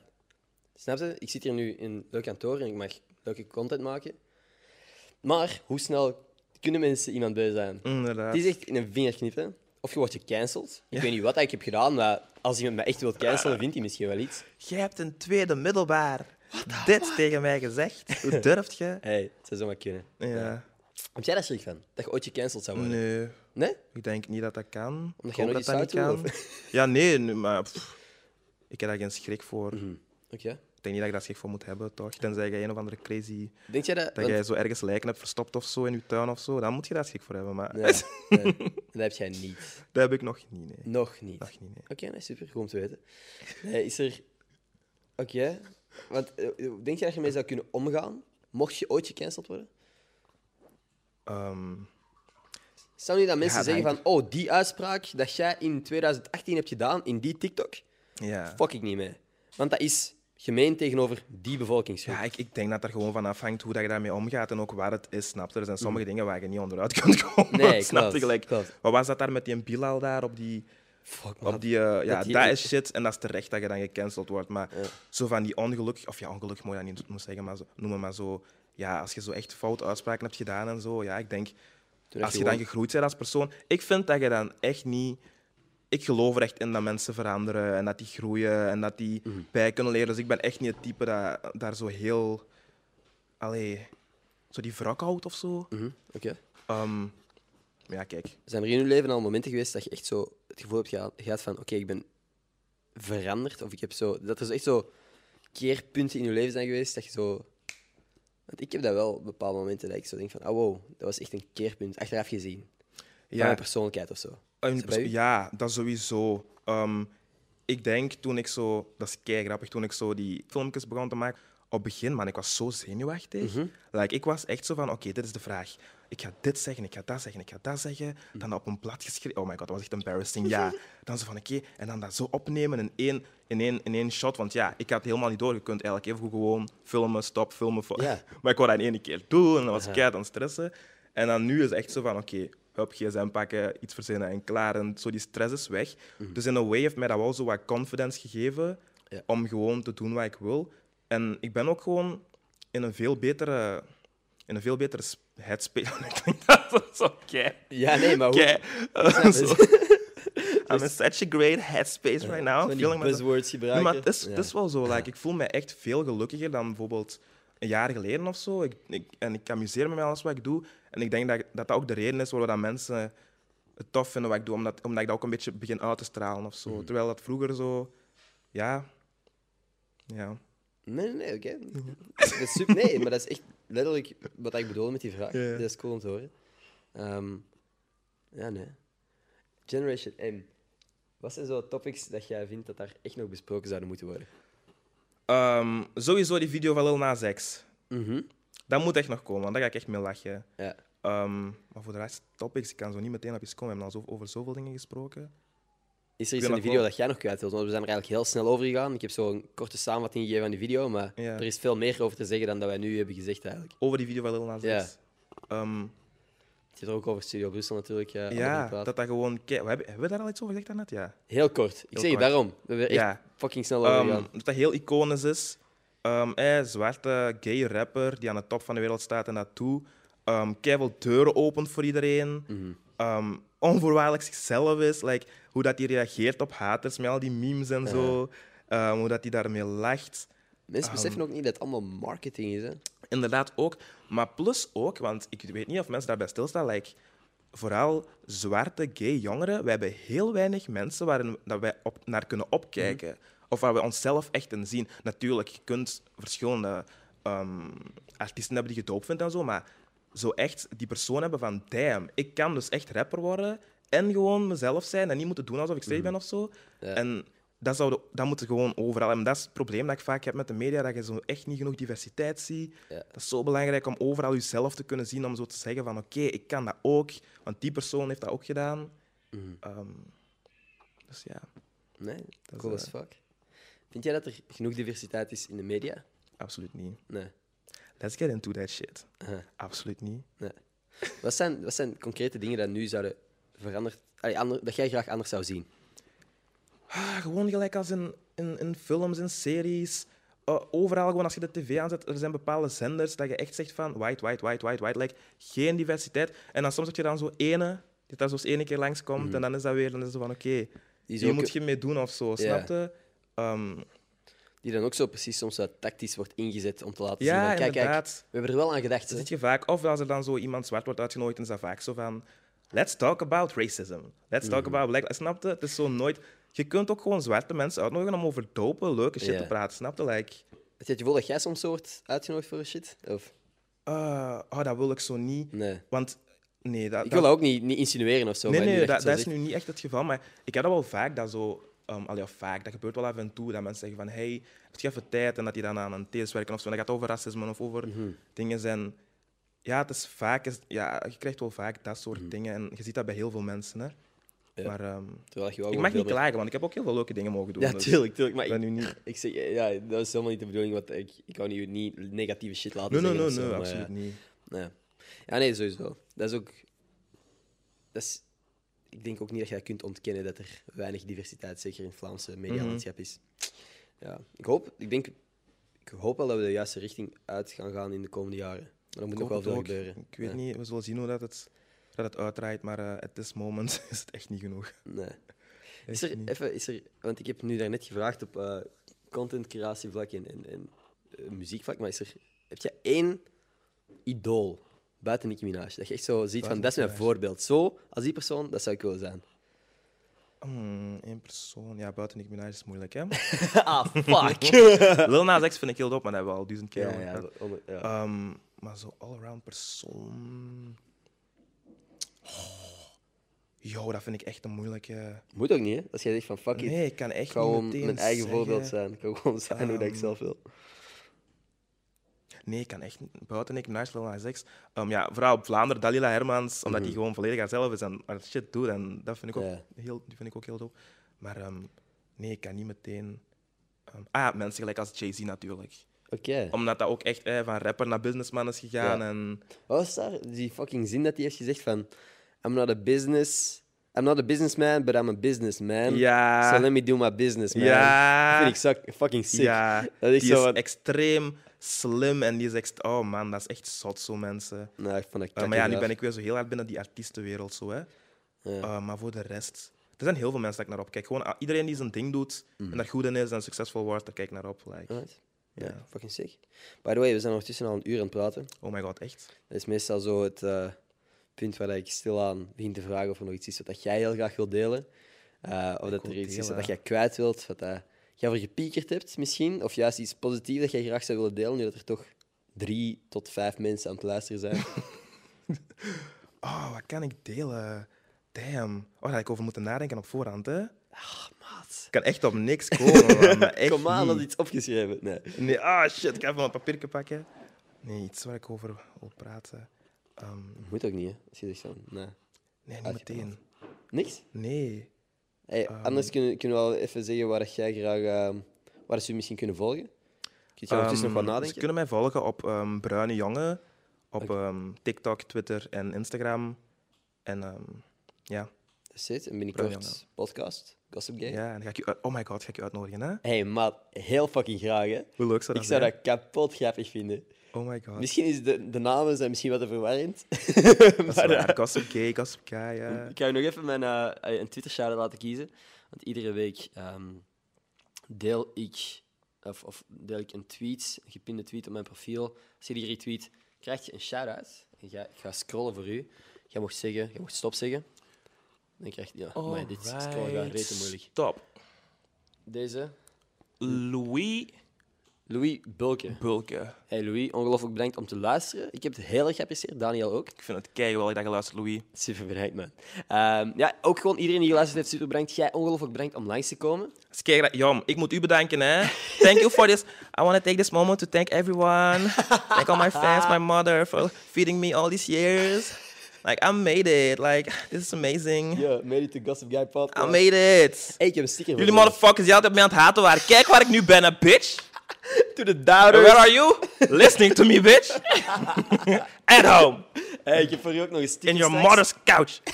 Snap je? Ik zit hier nu in een leuk kantoor en ik mag leuke content maken. Maar hoe snel kunnen mensen iemand bij zijn? Inderdaad. Het is echt in een vingerknip, hè. Of je wordt gecanceld. Ik weet niet wat ik heb gedaan, maar als iemand me echt wil cancelen, vindt hij misschien wel iets. Jij hebt een tweede middelbaar dit tegen mij gezegd. Hoe durft je? Hey, het zou zomaar kunnen. Ja. Heb jij daar schrik van? Dat je ooit gecanceld zou worden? Nee, Nee? ik denk niet dat dat kan. Omdat jij dat dat niet kan. Ja, nee, maar pff, ik heb daar geen schrik voor. Oké. Ik denk niet dat ik daar schrik voor moet hebben, toch? Tenzij jij een of andere crazy... Denk jij dat... Dat want- jij zo ergens lijken hebt verstopt of zo in je tuin of zo, dan moet je daar schrik voor hebben. Maar Nee, nee, dat heb jij niet. dat heb ik nog niet, nee. Nog niet. Nog niet, nee. Oké, nee, super. Goed om te weten. Nee, is er... Oké. Want eh, denk je dat je ermee zou kunnen omgaan, mocht je ooit gecanceld worden? Ehm, Zou niet dat mensen zeggen van, oh, die uitspraak dat jij in 2018 hebt gedaan, in die TikTok, ja. fuck ik niet mee. Want dat is gemeen tegenover die bevolkingsgroep. Ja, ik, ik denk dat er gewoon van afhangt hoe dat je daarmee omgaat en ook waar het is, snap je? Er zijn sommige dingen waar je niet onderuit kunt komen. Mm. Nee, snap je? klopt. Wat was dat daar met die Bilal daar op die... Fuck. Op die, eh, ja, dat is shit en dat is terecht dat je dan gecanceld wordt. Maar Ja. zo van die ongeluk, of ja, ongeluk moet je dat niet zeggen, maar zo, noemen, maar zo, ja, als je zo echt fout uitspraken hebt gedaan en zo, ja, ik denk, als je dan gegroeid bent als persoon, ik vind dat je dan echt niet, ik geloof er echt in dat mensen veranderen en dat die groeien en dat die Mhm. bij kunnen leren. Dus ik ben echt niet het type dat daar zo heel, allee, zo die wrak houdt of zo. Mhm, Oké. Ehm, ja, kijk. Zijn er in je leven al momenten geweest dat je echt zo het gevoel hebt geha- gehad van, oké, ik ben veranderd? Of ik heb zo... Dat er zo echt zo keerpunten in je leven zijn geweest dat je zo... Want ik heb dat wel op bepaalde momenten dat ik zo denk van, oh wow, dat was echt een keerpunt, achteraf gezien. Van Ja, mijn persoonlijkheid of zo. Dat u? ja, dat sowieso. Ehm, ik denk toen ik zo, dat is kei grappig, toen ik zo die filmpjes begon te maken, op het begin, man, ik was zo zenuwachtig. Mhm. like, ik was echt zo van, oké, dit is de vraag. Ik ga dit zeggen, ik ga dat zeggen, ik ga dat zeggen. Dan op een blad geschreven. Oh my god, dat was echt embarrassing. Ja. Dan zo van, oké, en dan dat zo opnemen in één, in, één, in één shot. Want ja, ik had het helemaal niet door. Je kunt eigenlijk even gewoon filmen, stop, filmen. maar ik wou dat in één keer doen en dan was ik keihard aan het stressen. En dan nu is het echt zo van, oké, hup, gsm pakken, iets verzinnen en klaar. En zo die stress is weg. Dus in een way heeft mij dat wel zo wat confidence gegeven Ja. om gewoon te doen wat ik wil. En ik ben ook gewoon in een veel betere, in een veel betere headspace. Dat zo kei- Ja, nee, maar hoe... zo. I'm in such a great headspace right now. Die feeling buzzwords Nee, gebruiken. maar het is, het is wel zo. Like, ik voel me echt veel gelukkiger dan bijvoorbeeld een jaar geleden of zo. Ik, ik, en ik amuseer me met alles wat ik doe. En ik denk dat dat, dat ook de reden is waarom dat mensen het tof vinden wat ik doe. Omdat, omdat ik dat ook een beetje begin uit te stralen of zo. Mhm. Terwijl dat vroeger zo... Ja... Ja. Nee, nee, nee, oké. Dat is super. Nee, maar dat is echt letterlijk wat ik bedoelde met die vraag. Ja, ja. Dat is cool om te horen. Ehm, ja, nee. Generation M. Wat zijn zo topics dat jij vindt dat daar echt nog besproken zouden moeten worden? Ehm, sowieso die video van Lil Nas X. Mhm. Dat moet echt nog komen, want daar ga ik echt mee lachen. Ja. Ehm, maar voor de rest, topics, ik kan zo niet meteen op iets komen. We hebben al zo, over zoveel dingen gesproken. Is er iets in de video wel- dat jij nog kwijt wilt? Want we zijn er eigenlijk heel snel over gegaan. Ik heb zo een korte samenvatting gegeven van die video, maar Ja. er is veel meer over te zeggen dan dat wij nu hebben gezegd eigenlijk. Over die video van Lil Nas X. Ja. Ehm, Het zit er ook over Studio Brussel natuurlijk. Ja, allemaal Ja, dat dat gewoon... We hebben, hebben we daar al iets over gezegd daarnet? Ja. Heel kort. Ik Heel zeg je kort. daarom. We hebben echt ja. fucking snel over Ehm, gegaan. dat dat heel iconisch is. Eh, zwarte gay rapper die aan de top van de wereld staat en dat toe. Veel deuren opent voor iedereen. Mhm. Onvoorwaardelijk zichzelf is. Like, hoe dat hij reageert op haters met al die memes en zo. Ehm, hoe dat hij daarmee lacht. Mensen Ehm, beseffen ook niet dat het allemaal marketing is. Hè? Inderdaad ook. Maar plus ook, want ik weet niet of mensen daarbij stilstaan, like, vooral zwarte gay jongeren, wij hebben heel weinig mensen waarin dat wij op, naar kunnen opkijken. Of waar we onszelf echt in zien. Natuurlijk, je kunt verschillende ehm, artiesten hebben die je doop vindt en zo, maar zo echt die persoon hebben van, damn, ik kan dus echt rapper worden en gewoon mezelf zijn en niet moeten doen alsof ik straight ben of zo. Ja. En dat, zou de- dat moet gewoon overal. En dat is het probleem dat ik vaak heb met de media, dat je zo echt niet genoeg diversiteit ziet. Ja. Dat is zo belangrijk om overal jezelf te kunnen zien, om zo te zeggen van oké, ik kan dat ook, want die persoon heeft dat ook gedaan. Mhm. Ehm, dus ja, Nee, Dat is, cool as eh, fuck. Vind jij dat er genoeg diversiteit is in de media? absoluut niet. Nee. Let's get into that shit. Aha. Absoluut niet. Wat, zijn, wat zijn concrete dingen dat nu zouden veranderd... Allee, ander, dat jij graag anders zou zien? Ah, gewoon gelijk als in, in, in films en series. Uh, overal, gewoon als je de tv aanzet, er zijn bepaalde zenders dat je echt zegt van white, white, white, white, white. Like, geen diversiteit. En dan soms heb je dan zo ene, die daar zo eens ene keer langskomt en dan is dat weer, dan is het van oké, hier ook- moet je mee doen of zo, snap je? Ehm, die dan ook zo precies soms zo tactisch wordt ingezet om te laten ja, zien van, kijk, kijk, we hebben er wel aan gedacht. Dat zit je vaak. Of als er dan zo iemand zwart wordt uitgenodigd, dan is dat vaak zo van... Let's talk about racism. Let's talk Mhm. about black... Snap je? Het is zo nooit... Je kunt ook gewoon zwarte mensen uitnodigen om over dope, leuke shit te praten. Snap je? Like, Heb je het gevoel dat jij soms wordt uitgenodigd voor shit? Of? uh, oh, dat wil ik zo niet. Nee. Want... Nee, dat, Ik wil dat ook niet, niet insinueren of zo. nee, nee, dat, dat is nu niet echt het geval. Maar ik heb dat wel vaak, dat zo... Um, allee, vaak, dat gebeurt wel af en toe, dat mensen zeggen van hey, heb je even tijd? En dat die dan aan een thesis werken of zo. En dat gaat over racisme of over Mhm. dingen zijn... Ja, het is vaak... Is, ja, je krijgt wel vaak dat soort Mhm. dingen. En je ziet dat bij heel veel mensen. Hè. Ja. Maar ehm, Terwijl je wel ik mag niet klagen, want ik heb ook heel veel leuke dingen mogen doen. Ja, dus tuurlijk, tuurlijk. Maar ik ik, nu niet... ik zeg, ja, dat is helemaal niet de bedoeling. Want ik, ik wou nu niet negatieve shit laten Nee, nee, zeggen. nee, nee, absoluut ja. niet. Nee. Ja, nee, sowieso. Dat is ook... Dat is, ik denk ook niet dat je dat kunt ontkennen dat er weinig diversiteit, zeker in het Vlaamse medialandschap, is. Ja, ik hoop, ik denk, ik hoop wel dat we de juiste richting uit gaan gaan in de komende jaren. Maar er moet nog wel veel ook. gebeuren. Ik weet Ja. niet, we zullen zien hoe dat het, dat het uitdraait, maar eh at this moment is het echt niet genoeg. Nee. Is er, even, is er, want ik heb nu daarnet gevraagd op uh, contentcreatievlak en, en, en eh, muziekvlak, maar is er, heb je één idool buiten Nicki Minaj? Dat je echt zo ziet van, dat is mijn voorbeeld. Zo, als die persoon, dat zou ik willen zijn. Hmm, Eén persoon, ja, buiten Nicki Minaj is moeilijk, hè? ah, fuck! Lil Nas X vind ik heel dope, maar dat hebben we al duizend keer ja, ja, om- ja. Ehm, maar zo all-around persoon... Oh. Yo, dat vind ik echt een moeilijke... Moet ook niet, hè? Als jij zegt van, fuck it, Nee, ik kan echt niet gewoon mijn eigen zeggen- voorbeeld zijn. Ik ga gewoon zijn hoe dat ik Ehm, zelf wil. Nee, ik kan echt niet. Buiten Nicki Minaj, Lil Nas X. Ja, vooral op Vlaanderen, Dalila Hermans, omdat Mhm. die gewoon volledig haarzelf is en haar shit doet. En dat vind ik ook, heel, die vind ik ook heel dope. Maar ehm, nee, ik kan niet meteen... ehm, ah, mensen gelijk als Jay-Z natuurlijk. Oké. Omdat dat ook echt eh, van rapper naar businessman is gegaan. Ja. En Wat was daar? Die fucking zin dat hij heeft gezegd van... I'm not a business... I'm not a businessman, but I'm a businessman. Ja. So let me do my business, man. Ja. Vind ik fucking sick. Ja, Dat is die zo is wat- extreem slim en die echt... Oh man, dat is echt zot, zo mensen. Nou, ik vond dat Uh, maar ja, nu ben ik weer zo heel hard binnen die artiestenwereld. Zo, hè. Ja. Uh, maar voor de rest... Er zijn heel veel mensen dat ik naar op kijk. Gewoon ah, iedereen die zijn ding doet Mhm. en daar goed in is en succesvol wordt, daar kijk ik naar op. Like. Alright. Ja, Ja. fucking sick. By the way, we zijn ondertussen al een uur aan het praten. Oh my god, echt? Dat is meestal zo het eh, punt waar ik stilaan begin te vragen of er nog iets is wat jij heel graag wilt delen. Eh, of dat er iets is dat jij kwijt wilt, wat eh, jij voor gepiekerd hebt misschien. Of juist iets positiefs dat jij graag zou willen delen, nu dat er toch drie tot vijf mensen aan het luisteren zijn. Oh, wat kan ik delen? Damn. Oh, daar ik over moeten nadenken op voorhand, hè? Maat. Ik kan echt op niks komen, maar Echt Kom aan, dat iets opgeschreven. Nee. Nee, ah shit, ik ga even een papiertje pakken. Nee, iets waar ik over wil praten. Ehm, Moet ook niet, hè? Als je zegt zo. Nee. nee, niet meteen. Niks? Nee. Hey, Ehm. anders kunnen, kunnen we wel even zeggen waar jij graag... ehm, waar ze misschien kunnen volgen. Kun je ondertussen nog wat Ehm, Ze nadenken? kunnen mij volgen op Bruine Jongen, op TikTok, Twitter en Instagram. En ja. Dat is het. En Bruin, binnenkort podcast, Gossip Game. ja, en dan ga ik je, oh my god, ga ik je uitnodigen, hè? hey, maat, heel fucking graag, hè. Hoe leuk zou Ik dat zou zijn? dat kapot grappig vinden. Oh my god. Misschien is de, de namen zijn misschien wat verwarrend. Is maar, waar. eh, Gossip Guy, ja. ik ga je nog even mijn, eh, een Twitter-shout laten kiezen. Want iedere week ehm, deel ik... Of, of deel ik een tweet, een gepinde tweet op mijn profiel. Als je die retweet, krijg je een shout-out. Ik ga, ik ga scrollen voor u. Jij mocht zeggen, jij mocht stop zeggen. Dan krijg je... Ja, maar dit scrollen gaat rete moeilijk. Stop. Deze, Louis Louis Bulke. Bulke. Hey Louis, ongelooflijk bedankt om te luisteren. Ik heb het heel erg geapprecieerd, Daniel ook. Ik vind het keihard dat je luistert, Louis. Super bedankt, man. Ehm, ja, ook gewoon iedereen die geluisterd heeft, super bedankt. Jij ongelooflijk bedankt om langs te komen. Kijk, Jam, ik moet u bedanken, hè. Thank you for this. I want to take this moment to thank everyone. Thank all my fans, my mother, for feeding me all these years. Like, I made it. Like, this is amazing. Ja, made it to Gossip Guy I podcast. made it. Hey, ik heb een sticker Jullie motherfuckers die altijd mij aan het haten waren. Kijk waar ik nu ben, hè, bitch. To the doubters. Where are you? Listening to me, bitch. At home. Hey, ik heb voor je ook nog een sticker In your mother's couch.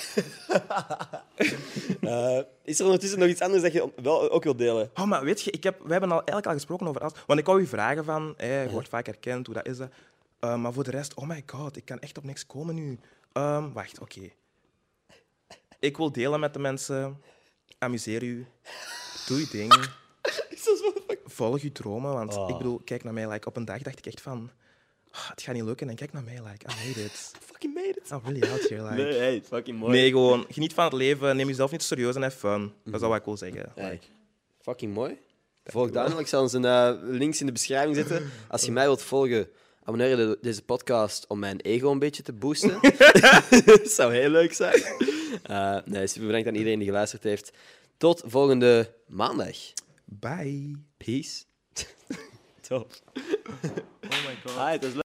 Eh, is er ondertussen nog iets anders dat je wel ook wilt delen? Oh, maar weet je, ik heb, we hebben al eigenlijk al gesproken over alles. Want ik wou je vragen van, hey, je wordt vaak herkend, hoe dat is dat? Eh, maar voor de rest, oh my god, ik kan echt op niks komen nu. Ehm, wacht, oké. Ik wil delen met de mensen. Amuseer u. Doe je ding. Volg je dromen. Want Oh. ik bedoel, kijk naar mij. Like, op een dag dacht ik echt van... "Ah, het gaat niet lukken. En kijk naar mij. Like, I made it. Fucking made it. I'm really out here. Like. Nee, hey, fucking mooi. Nee, gewoon geniet van het leven. Neem jezelf niet te serieus en have fun. Dat is al wat ik wil zeggen. Hey, fucking mooi. Volg Daniel. Ik zal zijn eh, links in de beschrijving zetten. Als je mij wilt volgen, abonneer je de- deze podcast om mijn ego een beetje te boosten. Dat zou heel leuk zijn. Eh, nee, super bedankt aan iedereen die geluisterd heeft. Tot volgende maandag. Bye. Peace. Top. Oh my god. Hi, het was leuk.